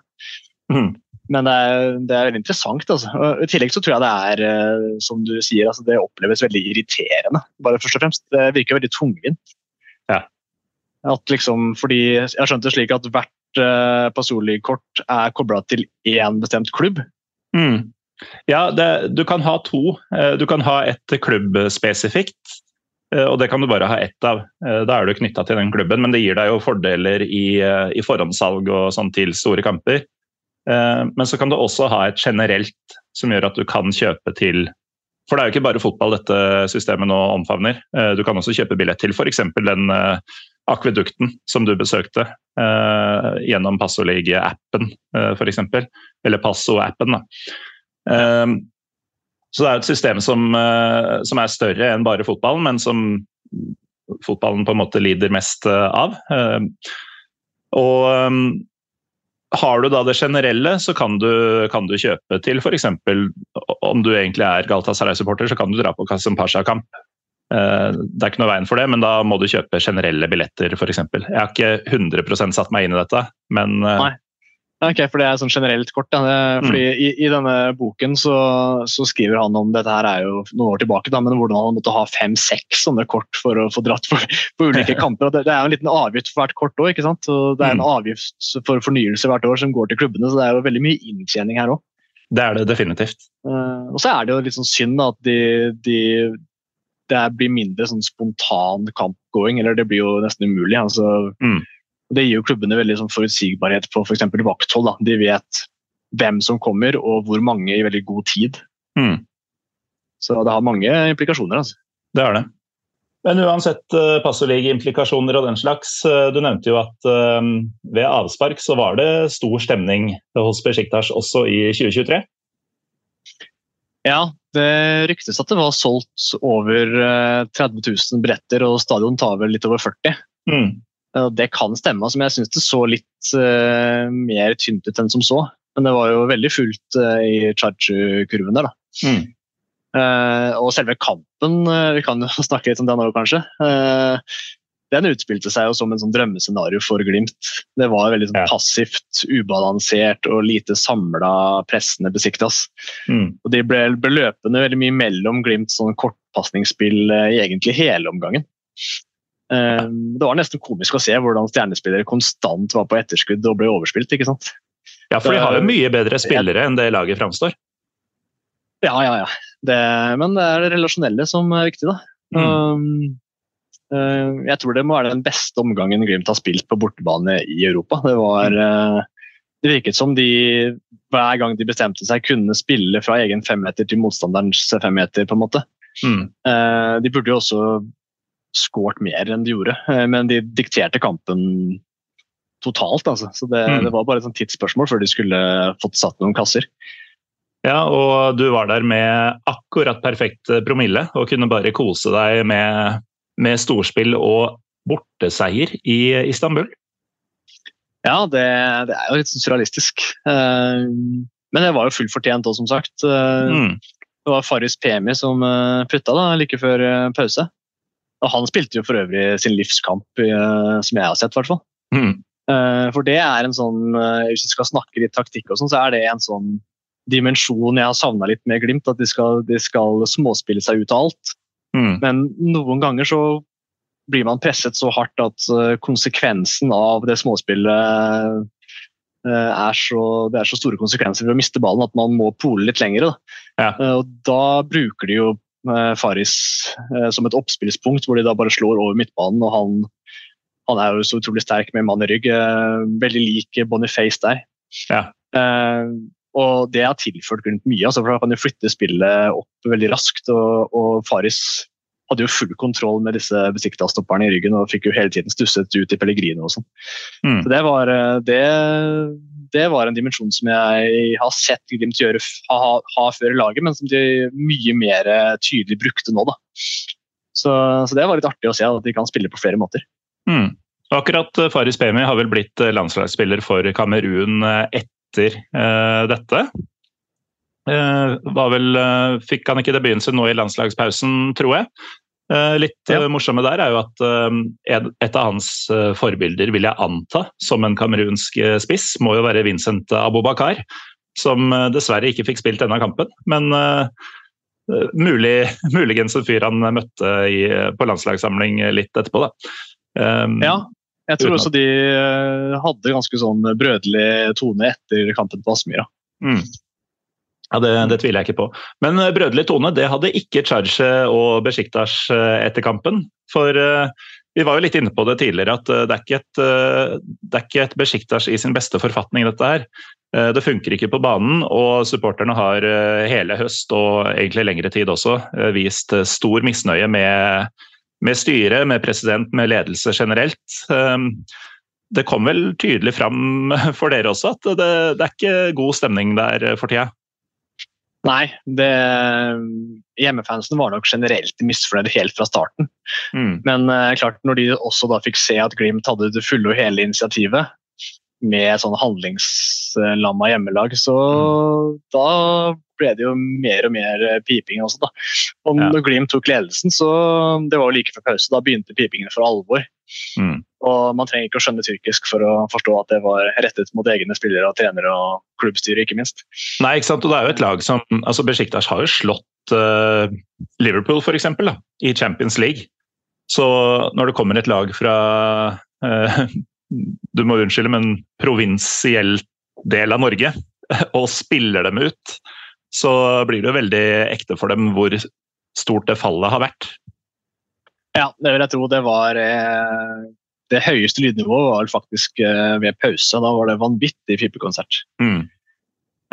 Mm. Men det er, det er veldig interessant. Altså. I tillegg så tror jeg det er, eh, som du sier, altså, det oppleves veldig irriterende. bare først og fremst. Det virker veldig tungvint. Ja. At liksom, fordi Jeg har skjønt det slik at hvert uh, Pasoli-kort er kobla til én bestemt klubb. Mm. Ja, det, du kan ha to. Eh, du kan ha et klubbspesifikt, og det kan du bare ha ett av. Da er du knytta til den klubben, men det gir deg jo fordeler i, i forhåndssalg og sånn til store kamper. Eh, men så kan du også ha et generelt som gjør at du kan kjøpe til For det er jo ikke bare fotball dette systemet nå omfavner. Eh, du kan også kjøpe billett til f.eks. den eh, akvedukten som du besøkte gjennom Passolig-appen f.eks. Eller Passo-appen. Så det er et system som, som, er større enn bare fotballen, men som fotballen på en måte lider mest av. Og har du da det generelle, så kan du, kan du kjøpe til f.eks. om du egentlig er Galatasaray-supporter, så kan du dra på Kasim Pasha-kamp. Eh, det er ikke noe veien for det, men da må du kjøpe generelle billetter f.eks. Jeg har ikke 100 satt meg inn i dette, men eh, Nei. Ok, for Det er sånn generelt kort. Da. Fordi mm. i, I denne boken så, så skriver han om dette her er jo noen år tilbake, da, men hvordan han måtte ha fem-seks sånne kort for å få dratt på, på ulike kamper. Det, det er jo en liten avgift for hvert kort òg. Det er en Mm. avgift for fornyelse hvert år som går til klubbene, så det er jo veldig mye inntjening her òg. Det er det definitivt. Uh, og så er det jo litt sånn synd da, at de, de, det blir mindre sånn spontan kampgåing, eller det blir jo nesten umulig. Altså, Mm. Det gir jo klubbene veldig sånn forutsigbarhet på f.eks. For vakthold. Da. De vet hvem som kommer og hvor mange i veldig god tid. Mm. Så det har mange implikasjoner. Altså. Det er det. Men uansett uh, implikasjoner og den slags. eh, du nevnte jo at eh, ved avspark så var det stor stemning hos Besjiktas også i 2023. Ja, det ryktes at det var solgt over eh, 30 000 billetter, og stadion tar vel litt over 40. Mm. Og Det kan stemme, altså, men jeg syns det så litt uh, mer tynt ut enn som så. Men det var jo veldig fullt uh, i Charge-kurven der, da. Mm. Uh, og selve kampen, vi kan jo snakke litt om den òg, kanskje. Den utspilte seg jo som en sånn drømmescenario for Glimt. Det var veldig sånn Ja. passivt, ubalansert og lite samla pressende Besiktas. Mm. Og de ble, ble løpende veldig mye mellom Glimts sånn kortpasningsspill i egentlig hele omgangen. Eh, Det var nesten komisk å se hvordan stjernespillere konstant var på etterskudd og ble overspilt. ikke sant? Ja, for de har jo mye bedre spillere enn det laget framstår. Ja, ja, ja. Det, men det er det relasjonelle som er viktig, da. Mm. Um, eh, jeg tror det må være den beste omgangen Glimt har spilt på bortebane i Europa. Det var eh, Det virket som de hver gang de bestemte seg, kunne spille fra egen femmeter til motstanderens femmeter, på en måte. Mm. Eh, De burde jo også skåret mer enn de gjorde, eh, men de dikterte kampen totalt. altså. Så det, Mm. det var bare et sånt tidsspørsmål før de skulle fått satt noen kasser. Ja, og du var der med akkurat perfekt promille og kunne bare kose deg med, med storspill og borteseier i Istanbul. Ja, det, det er jo litt surrealistisk. Eh, Men det var jo fullt fortjent òg, som sagt. Eh, Mm. Det var Faris Pemi som eh, putta da, like før eh, pause. Og han spilte jo for øvrig sin livskamp, eh, som jeg har sett, i hvert fall. Mm. Eh, For det er en sånn eh, Hvis vi skal snakke litt taktikk, og sånn, så er det en sånn dimensjon jeg har savna litt med Glimt. At de skal, de skal småspille seg ut av alt. Mm. Men noen ganger så blir man presset så hardt at konsekvensen av det småspillet er så, det er så store konsekvenser ved å miste ballen at man må pole litt lenger. Da. Ja. Og da bruker de jo Faris eh, som et oppspillspunkt, hvor de da bare slår over midtbanen. og han, han er jo så utrolig sterk med mann i rygg. eh, Veldig lik Boniface der. Ja. Eh, og det har tilført Glimt mye, altså, for da kan de flytte spillet opp veldig raskt. Og, og Faris hadde jo full kontroll med disse Besiktas-stopperne i ryggen og fikk jo hele tiden stusset ut i Pellegrino og sånn. Mm. Så det var, eh, det, det var en dimensjon som jeg har sett Glimt gjøre ha, ha før i laget, men som de mye mer eh, tydelig brukte nå. da. Så, så det var litt artig å se at de kan spille på flere måter. Mm. Akkurat eh, Faris Pemi har vel blitt landslagsspiller for Kamerun etter eh, dette. Eh, var vel, eh, fikk han ikke debuten sin nå i landslagspausen, tror jeg. Eh, litt Ja. eh, morsomme der er jo at eh, et av hans forbilder, vil jeg anta, som en kamerunsk spiss, må jo være Vincent Abubakar. Som dessverre ikke fikk spilt denne kampen, men mulig, muligens en fyr han møtte i, på landslagssamling litt etterpå. da. Um, Ja, jeg tror også de hadde ganske sånn brødrelig tone etter kampen på Aspmyra. Mm. Ja, det, det tviler jeg ikke på. Men eh, brødrelig tone det hadde ikke Charge og Besjiktas eh, etter kampen. For eh, vi var jo litt inne på det tidligere at det er ikke et, det er ikke et Besjiktas i sin beste forfatning, dette her. Det funker ikke på banen, og supporterne har hele høst og egentlig lengre tid også vist stor misnøye med, med styret, med president, med ledelse generelt. Det kom vel tydelig fram for dere også at det, det er ikke god stemning der for tida. Nei, det, hjemmefansen var nok generelt misfornøyd helt fra starten. Mm. Men uh, klart når de også da fikk se at Glimt hadde det fulle og hele initiativet, med sånn handlingslamma hjemmelag. Så da ble det jo mer og mer piping også, da. Og Ja. når Glimt tok ledelsen, så det var jo like før pause, da begynte pipingene for alvor. Mm. Og man trenger ikke å skjønne tyrkisk for å forstå at det var rettet mot egne spillere og trenere og klubbstyret, ikke minst. Nei, ikke sant? Og det er jo et lag som altså Besiktas har jo slått uh, Liverpool, f.eks., i Champions League. Så når det kommer et lag fra uh, Du må unnskylde, men provinsiell del av Norge, og spiller dem ut, så blir det jo veldig ekte for dem hvor stort det fallet har vært. Ja, det vil jeg tro. Det var eh, Det høyeste lydnivået var faktisk eh, ved pause. Da var det vanvittig pipekonsert. Mm.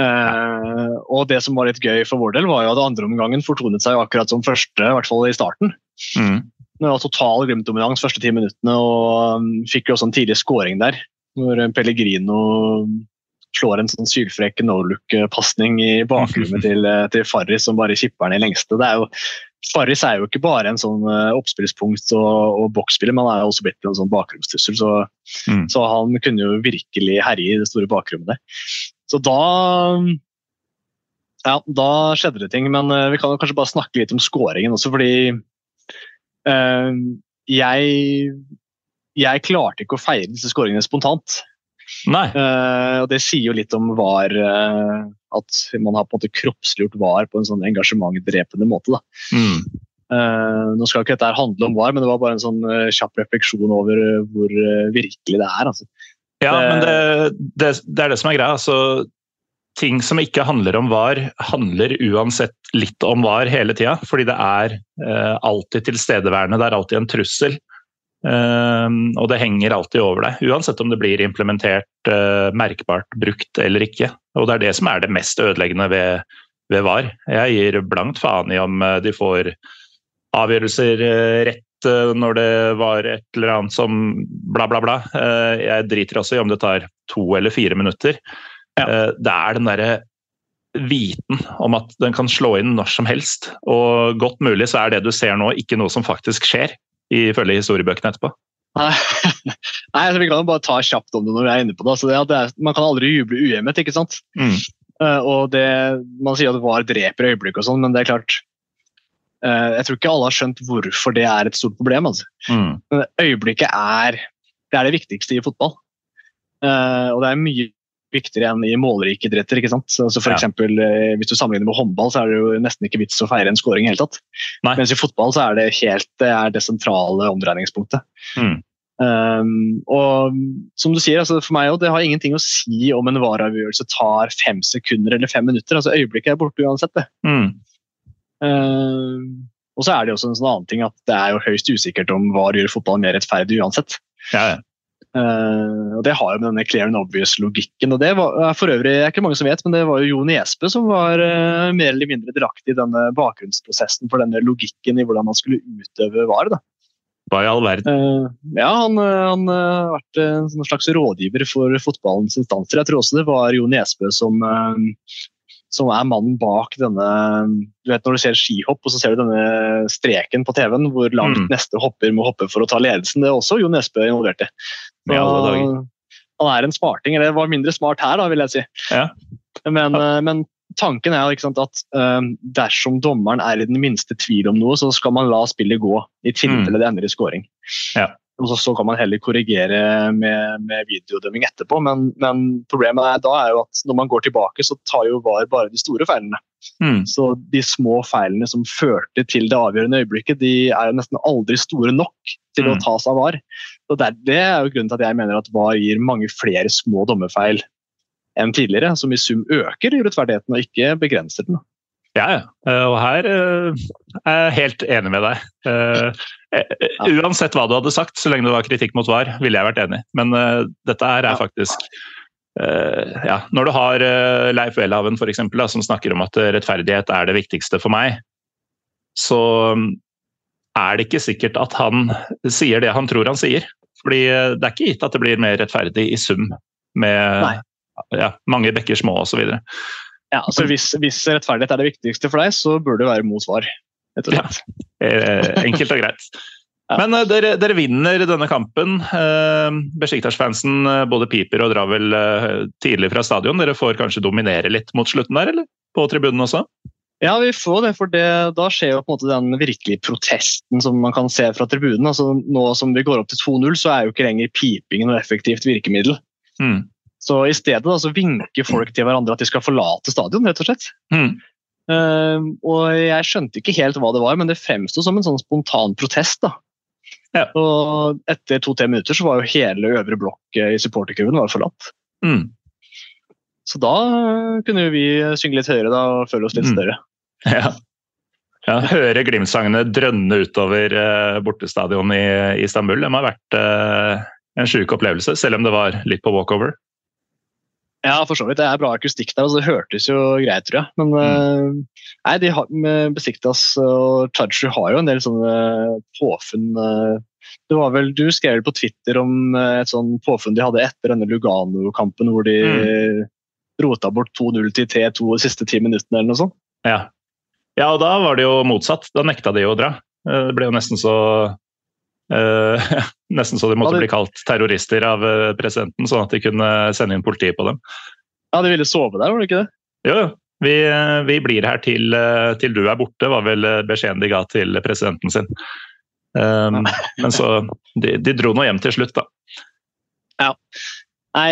Eh, og det som var litt gøy for vår del, var jo at andre omgangen fortonet seg akkurat som første, i hvert fall i starten. Mm. Det var total Glimt-dominans første ti minuttene, og um, fikk jo også en tidlig scoring der. Når Pellegrino slår en sånn sylfrekk no-look-pasning i bakrommet til, eh, til Farris, som bare kipper den i lengste. Det er jo, Farris er jo ikke bare en sånn eh, oppspillspunkt og, og boksspiller, men han er også blitt en sånn bakromstrussel. Så, Mm. så han kunne jo virkelig herje i det store bakrommet der. Så da ja, da skjedde det ting, men eh, vi kan kanskje bare snakke litt om scoringen også, fordi øh, jeg jeg klarte ikke å feire disse skåringene spontant. Nei. Eh, og det sier jo litt om VAR uh, At man har på en måte kroppsliggjort VAR på en sånn engasjementdrepende måte. Da. Mm. Uh, nå skal ikke dette handle om VAR, men det var bare en sånn kjapp refleksjon over hvor virkelig det er. Altså. Ja, men det, det, det er det som er greia. Altså, ting som ikke handler om VAR, handler uansett litt om VAR hele tida. Fordi det er eh, alltid tilstedeværende, det er alltid en trussel. Eh, og det henger alltid over deg, uansett om det blir implementert, eh, merkbart brukt eller ikke. Og det er det som er det mest ødeleggende ved, ved VAR. Jeg gir blankt faen i om eh, de får avgjørelser eh, rett når det var et eller annet som bla, bla, bla. Jeg driter også i om det tar to eller fire minutter. Ja. Det er den derre viten om at den kan slå inn når som helst. Og godt mulig så er det du ser nå, ikke noe som faktisk skjer, ifølge historiebøkene etterpå. Nei, Nei, altså, Vi kan jo bare ta kjapt om det når vi er inne på det. Altså, det, det er, man kan aldri juble uhemmet, ikke sant? Mm. Uh, og det, Man sier at VAR dreper øyeblikk og sånn, men det er klart uh, Jeg tror ikke alle har skjønt hvorfor det er et stort problem. altså. Mm. Men øyeblikket er det, er det viktigste i fotball. Uh, og det er mye viktigere enn i målrike idretter. ikke sant? Så, så for Ja. eksempel, eh, Hvis du sammenligner med håndball, så er det jo nesten ikke vits å feire en scoring i hele tatt. Nei. Mens i fotball så er det helt det, er det sentrale omdreiningspunktet. Mm. Um, og som du sier, altså for meg også, det har ingenting å si om en vareavgjørelse tar fem sekunder eller fem minutter. altså Øyeblikket er borte uansett. det. Mm. Um, og så er det også en sånn annen ting at det er jo høyst usikkert om VAR gjør fotball mer rettferdig uansett. Ja, ja. Uh, og Det har jo med denne clear and obvious-logikken. og Det var er for øvrig er ikke mange som vet, men det var jo Jon Nesbø som var uh, mer eller mindre delaktig i denne bakgrunnsprosessen for denne logikken i hvordan man skulle utøve VAR. da. Hva i all verden? Uh, ja, han, har vært en slags rådgiver for fotballens instanser. Jeg tror også det var Jon Nesbø som, som er mannen bak denne Du vet når du ser skihopp, og så ser du denne streken på TV-en hvor langt Mm. neste hopper må hoppe for å ta ledelsen. Det er også Jo Nesbø involvert i. Han er en smarting. Eller var mindre smart her, da, vil jeg si. Ja. Men, uh, men tanken er ikke sant, at uh, dersom dommeren er i den minste tvil om noe, så skal man la spillet gå, i tilfelle det ender i scoring. Mm. Ja. Og så, så kan man heller korrigere med, med videodømming etterpå, men, men problemet er, da er jo at når man går tilbake, så tar jo VAR bare de store feilene. Mm. Så de små feilene som førte til det avgjørende øyeblikket, de er jo nesten aldri store nok til å Mm. tas av VAR. Så det, er, det er jo grunnen til at jeg mener at VAR gir mange flere små dommerfeil enn tidligere, som i sum øker urettferdigheten og ikke begrenser den. Ja, ja. Eh, Og her eh, er jeg helt enig med deg. Eh, Uansett hva du hadde sagt, så lenge det var kritikk mot VAR, ville jeg vært enig. Men dette her er faktisk ja, Når du har Leif Welhaven for eksempel, som snakker om at rettferdighet er det viktigste for meg, så mm, er det ikke sikkert at han sier det han tror han sier. Fordi det er ikke gitt at det blir mer rettferdig i sum med ja, mange bekker små osv. Ja, altså hvis, hvis rettferdighet er det viktigste for deg, så burde det være mot svar. Slett. Eh, Enkelt og greit. Men uh, dere, dere, vinner denne kampen. Uh, Besiktas-fansen uh, både piper og drar vel tidlig fra stadion. Dere får kanskje dominere litt mot slutten der, eller? På tribunen også? Ja, vi får det, for det, da skjer jo på en måte den virkelige protesten som man kan se fra tribunen. Altså, nå som vi går opp til 2-0, så er jo ikke lenger piping noe effektivt virkemiddel. Mm. Så i stedet da, så vinker folk til hverandre at de skal forlate stadion, rett og slett. Mm. Uh, og jeg skjønte ikke helt hva det var, men det fremsto som en sånn spontan protest. da. Ja. Og etter to-tre minutter så var jo hele øvre blokk i supporterkurven forlatt. Mm. Så da kunne vi synge litt høyere da, og føle oss litt mm. større. Ja. ja høre Glimt-sangene drønne utover uh, bortestadion i Istanbul. Det må ha vært uh, en sjuk opplevelse, selv om det var litt på walkover. Ja, for så vidt. Det er bra akustikk der, og det hørtes jo greit, tror jeg. Men mm. uh, nei, de har, med Besiktas og Chachu har jo en del sånne påfunn. det var vel, Du skrev på Twitter om et sånn påfunn de hadde etter denne Lugano-kampen, hvor de mm. rota bort 2-0 til T2 de siste ti minuttene, eller noe sånt. Ja. ja, og da var det jo motsatt. Da nekta de å dra. Det ble jo nesten så uh, Nesten så de måtte ja, det... bli kalt terrorister av uh, presidenten, sånn at de kunne sende inn politiet på dem. Ja, De ville sove der, var det ikke det? Jo, jo. Vi, uh, vi, blir her til, til, du er borte, var vel beskjeden de ga til presidenten sin. Um, men så de, de dro nå hjem til slutt, da. Ja. Nei,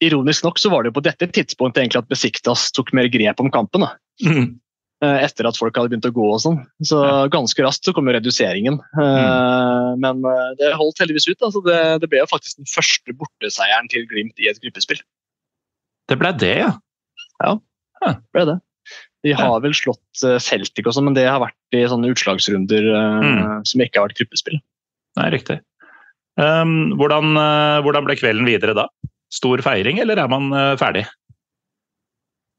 Ironisk nok så var det jo på dette tidspunktet egentlig at Besiktas tok mer grep om kampen. da. Mm. Eh, etter at folk hadde begynt å gå og sånn. Så ganske raskt så kom jo reduseringen. Mm. Men eh, det holdt heldigvis ut. Altså det, det, ble jo faktisk den første borteseieren til Glimt i et gruppespill. Det ble det, ja? Ja, det ble det. De har vel slått Celtic og sånn, men det har vært i sånne utslagsrunder mm. som ikke har vært gruppespill. Nei, riktig. Um, hvordan, hvordan, ble kvelden videre da? Stor feiring, eller er man ferdig?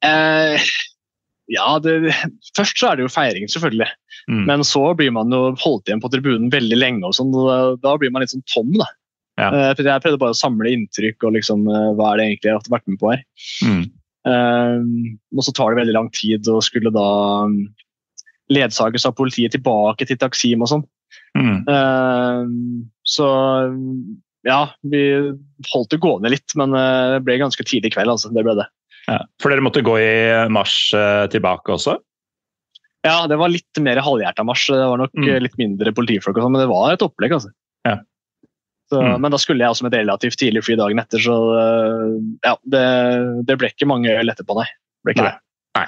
Eh, ja, det, først så er det jo feiring, selvfølgelig. Mm. Men så blir man jo holdt igjen på tribunen veldig lenge, og sånn, da blir man litt sånn tom. da. Ja. Eh, jeg prøvde bare å samle inntrykk og liksom, eh, hva er det egentlig jeg har vært med på her. Mm. Um, og så tar det veldig lang tid å skulle da um, ledsages av politiet tilbake til Taksim og sånn. Mm. Um, så ja, vi holdt det gående litt, men det ble ganske tidlig kveld. altså, det ble det. Ja, for dere måtte gå i marsj eh, tilbake også? Ja, det var litt mer halvhjerta marsj. Det var nok mm. litt mindre politifolk, og sånt, men det var et opplegg. altså. Ja. Så, mm. Men da skulle jeg også med et relativt tidlig fly dagen etter, så eh, ja, det, det ble ikke mange øl etterpå, nei. Nei. Det. nei.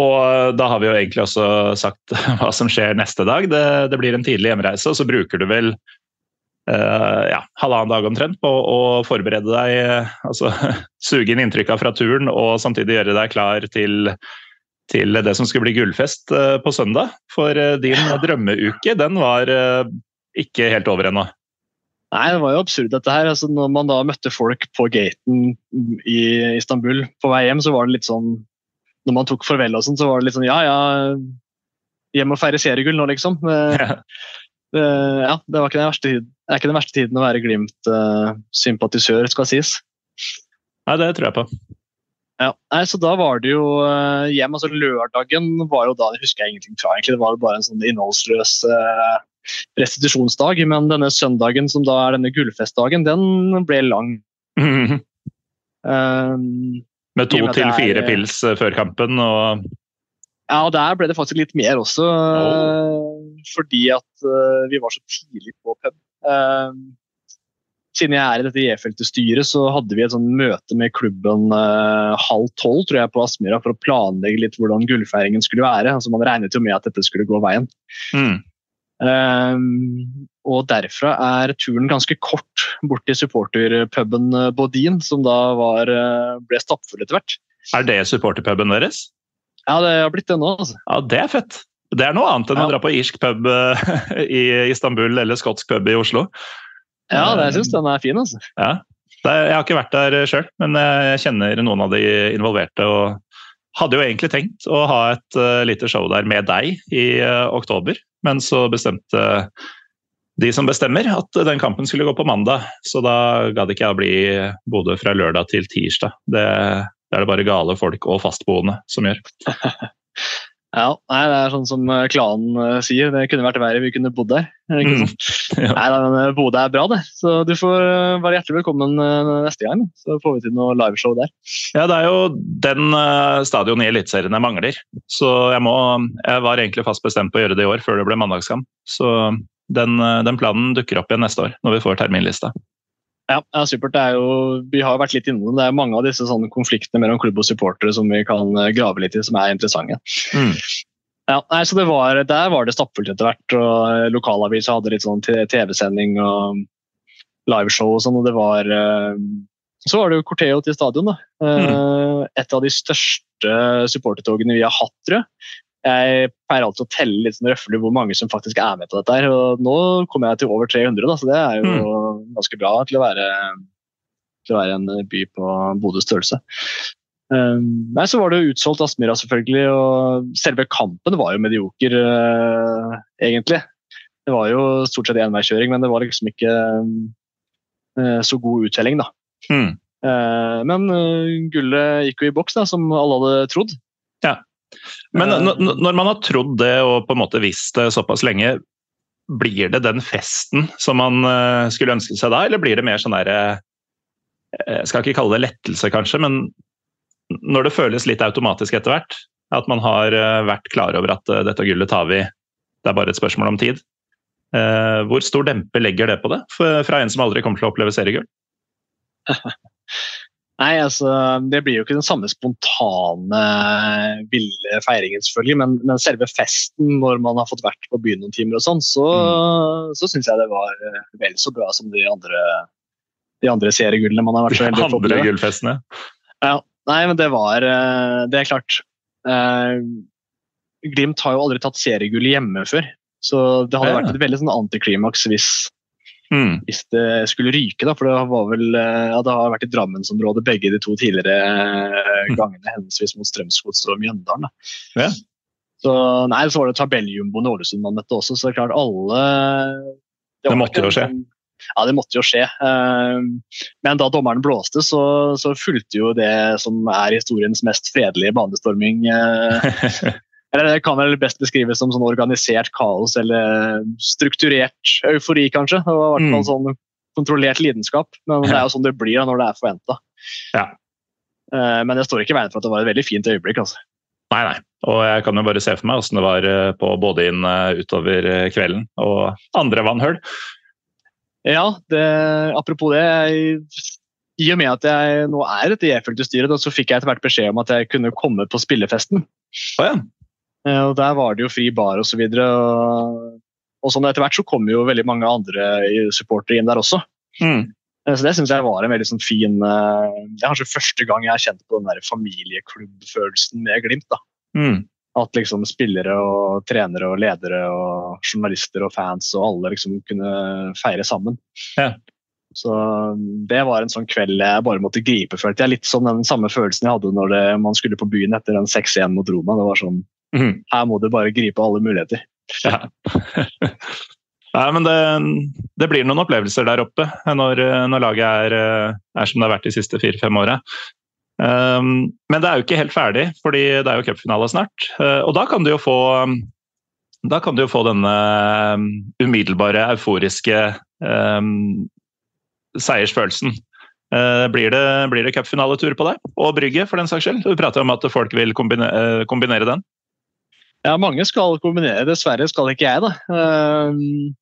Og da har vi jo egentlig også sagt hva som skjer neste dag. Det, det blir en tidlig hjemreise, og så bruker du vel uh, ja, halvannen dag omtrent på å forberede deg, altså suge inn inntrykka fra turen og samtidig gjøre deg klar til, til det som skulle bli gullfest uh, på søndag. For uh, din drømmeuke, den var ikke helt over ennå. Nei, det var jo absurd dette her. Altså, når man da møtte folk på gaten i Istanbul på vei hjem, så var det litt sånn Når man tok farvel og sånn, så var det litt sånn ja ja, hjem og feire seriegull nå, liksom. Ja. Ja, det var ikke den verste tiden det er ikke den verste tiden å være Glimt-sympatisør, skal sies. Nei, det tror jeg på. Ja, nei, så Da var det jo uh, hjem. altså Lørdagen var jo da det husker jeg ingenting fra. egentlig, Det var jo bare en sånn innholdsløs uh, restitusjonsdag. Men denne søndagen, som da er denne gullfestdagen, den ble lang. Mm -hmm. um, med to til fire pils før kampen og Ja, og der ble det faktisk litt mer også. Oh. Fordi at uh, vi var så tidlig på pub. Ehm, siden jeg er i dette J-feltet-styret, så hadde vi et sånn møte med klubben uh, halv tolv tror jeg, på Aspmyra for å planlegge litt hvordan gullfeiringen skulle være. Altså, man regnet jo med at dette skulle gå veien. Mm. Um, og derfra er turen ganske kort bort til supporterpuben eh, Bodin, som da var, ble stappfull etter hvert. Er det supporterpuben deres? Ja, det har blitt det nå. Altså. Ja, Det er fett. Det er noe annet enn ja. å dra på irsk pub eh, i Istanbul eller skotsk pub i Oslo. Ja, det, jeg syns den er fin. altså. Ja. Jeg har ikke vært der sjøl, men jeg kjenner noen av de involverte. og hadde jo egentlig tenkt å ha et uh, lite show der med deg i uh, oktober, men så bestemte de som bestemmer at den kampen skulle gå på mandag. Så da gadd ikke jeg å bli Bodø fra lørdag til tirsdag. Det, det er det bare gale folk og fastboende som gjør. Ja, nei, det er sånn som eh, klanen uh, sier, det kunne vært verre, vi kunne bodd der. Mm. Ja. Nei, men eh, Bodø er bra, det. Så du får være hjertelig velkommen neste gang. Så får vi til noe liveshow der. Ja, det er jo den uh, stadion i Eliteserien jeg mangler. Så jeg må Jeg var egentlig fast bestemt på å gjøre det i år, før det ble mandagskamp. Så den, uh, den planen dukker opp igjen neste år, når vi får terminlista. Ja, ja, supert. Det er jo, vi har vært litt innom det. Det er mange av disse konfliktene mellom klubb og supportere som vi kan uh, grave litt i, som er interessante. Mm. Ja, nei, så det var, Der var det stappfullt etter hvert. og uh, Lokalavisa hadde litt sånn TV-sending og liveshow og sånn. og det var... uh, Så var det jo Corteo til stadion. da. Mm. Et av de største supportertogene vi har hatt, tror jeg. Jeg pleier alltid å telle litt sånn røffelig hvor mange som faktisk er med på dette. her, og Nå kommer jeg til over 300, da, så det er jo ganske bra til å være, til å være en by på Bodøs størrelse. Um, nei, Så var det jo utsolgt Aspmyra, selvfølgelig. og Selve kampen var jo medioker, uh, egentlig. Det var jo stort sett enveiskjøring, men det var liksom ikke uh, så god uttelling, da. Mm. Uh, men gullet gikk jo i boks, da, som alle hadde trodd. Men Eh, når man har trodd det og på en måte visst det såpass lenge, blir det den festen som man uh, skulle ønske seg da, eller blir det mer sånn derre Jeg skal ikke kalle det lettelse, kanskje, men når det føles litt automatisk etter hvert, at man har vært klar over at dette gullet tar vi, det er bare et spørsmål om tid. Hvor stor dempe legger det på det, fra en som aldri kommer til å oppleve seriegull? Nei, altså, Det blir jo ikke den samme spontane, ville feiringen, selvfølgelig, men, men selve festen når man har fått vært på byen noen timer, og sånn, så, så syns jeg det var eh, vel så bra som de andre, de andre seriegullene man har vært så heldig å få Andre gullfestene. Ja, nei, men det var eh, Det er klart. Eh, Glimt har jo aldri tatt seriegull hjemme før, så det hadde Ja. vært et veldig sånn antiklimaks hvis Mm. hvis det skulle ryke, da, for det var vel eh, ja, det har vært i Drammensområdet begge de to tidligere eh, gangene, henholdsvis mot Strømsgodset og Mjøndalen. Da. Ja. Så, nei, så var det tabelljumboen Ålesund man møtte også, så det er klart alle Det det måtte ikke jo skje. Ja, det måtte jo skje. Eh, Men da dommeren blåste, så, så fulgte jo det som er historiens mest fredelige banestorming. eh, eller Det kan vel best beskrives som sånn organisert kaos eller strukturert eufori, kanskje. Det var i hvert fall Mm. sånn kontrollert lidenskap. Men det er jo sånn det blir da, når det er forventa. Ja. Men jeg står ikke i veien for at det var et veldig fint øyeblikk. altså. Nei, nei. Og jeg kan jo bare se for meg åssen det var eh, på både inn eh, utover eh, kvelden og andre vannhull. Ja, det, apropos det. Jeg, I og med at jeg nå er et E-følgestyre, da, så fikk jeg etter hvert beskjed om at jeg kunne komme på spillefesten. Å ja. Eh, Og Der var det jo fri bar osv. Og, og, og sånn etter hvert så kom jo veldig mange andre supportere inn der også. Mm. Eh, Så Det synes jeg var en veldig sånn fin eh, Det er kanskje første gang jeg har kjent på den der familieklubbfølelsen med Glimt. da. Mm. At liksom spillere og trenere og ledere og journalister og fans og alle liksom kunne feire sammen. Ja. Så det var en sånn kveld jeg bare måtte gripe, følte jeg. Litt som den samme følelsen jeg hadde når det, man skulle på byen etter den 6-1 mot Roma. Det var sånn, Mhm. Her må du bare gripe alle muligheter. Ja. Nei, men det, det blir noen opplevelser der oppe når, når laget er, er som det har vært de siste fire-fem åra. Um, men det er jo ikke helt ferdig, fordi det er jo cupfinale snart. Uh, og da kan du jo få da kan du jo få denne um, umiddelbare, euforiske um, seiersfølelsen. Uh, blir det, blir det cupfinaletur på deg? Og Brygge, for den saks skyld. Du prater om at folk vil kombine, uh, kombinere den. Ja, mange skal kombinere. Dessverre skal ikke jeg, da. Uh,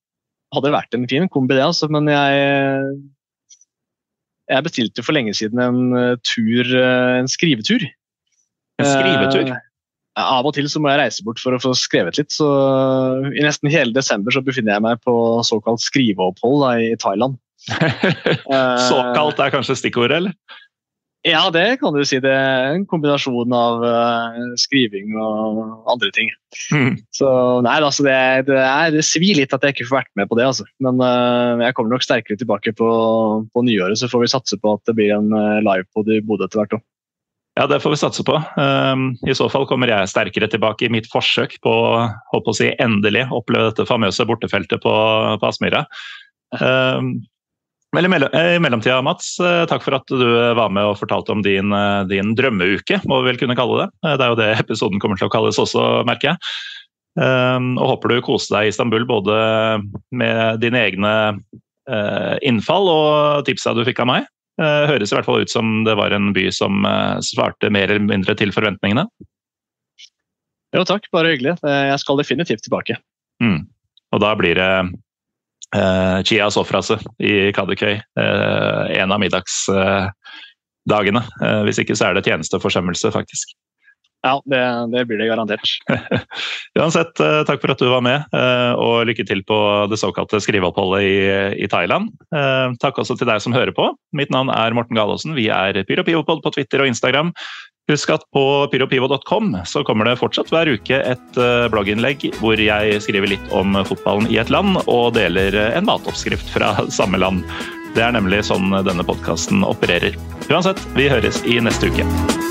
hadde vært en fin kombi, det, altså, men jeg Jeg bestilte for lenge siden en uh, tur, uh, en skrivetur. En skrivetur? Uh, av og til så må jeg reise bort for å få skrevet litt. så I nesten hele desember så befinner jeg meg på såkalt skriveopphold da, i Thailand. Såkalt er kanskje stikkordet, eller? Ja, det kan du si. Det er en kombinasjon av uh, skriving og andre ting. Mm. Så nei, altså det, det, er, det svir litt at jeg ikke får vært med på det. Altså. Men uh, jeg kommer nok sterkere tilbake på, på nyåret, så får vi satse på at det blir en uh, livepod i Bodø etter hvert òg. Ja, det får vi satse på. Um, I så fall kommer jeg sterkere tilbake i mitt forsøk på å si, endelig oppleve dette famøse bortefeltet på, på Aspmyra. Um, Men i, mellomtida, Mats, takk for at du var med og fortalte om din, din drømmeuke, må vi vel kunne kalle det. Det er jo det episoden kommer til å kalles også, merker jeg. Og håper du koste deg i Istanbul både med dine egne innfall og tipsa du fikk av meg. Høres i hvert fall ut som det var en by som svarte mer eller mindre til forventningene. Jo takk, bare hyggelig. Jeg skal definitivt tilbake. Mm. Og da blir det uh, Chia Sofrase i Kadikøy uh, en av middagsdagene. Uh, hvis ikke så er det tjenesteforsømmelse, faktisk. Ja, det, det, blir det garantert. Uansett, takk for at du var med, og lykke til på det såkalte skriveoppholdet i, i Thailand. Takk også til deg som hører på. Mitt navn er Morten Galaasen. Vi er Pyropivopod på Twitter og Instagram. Husk at på pyropivo.com så kommer det fortsatt hver uke et eh, blogginnlegg hvor jeg skriver litt om fotballen i et land og deler en matoppskrift fra samme land. Det er nemlig sånn denne podkasten opererer. Uansett, vi høres i neste uke.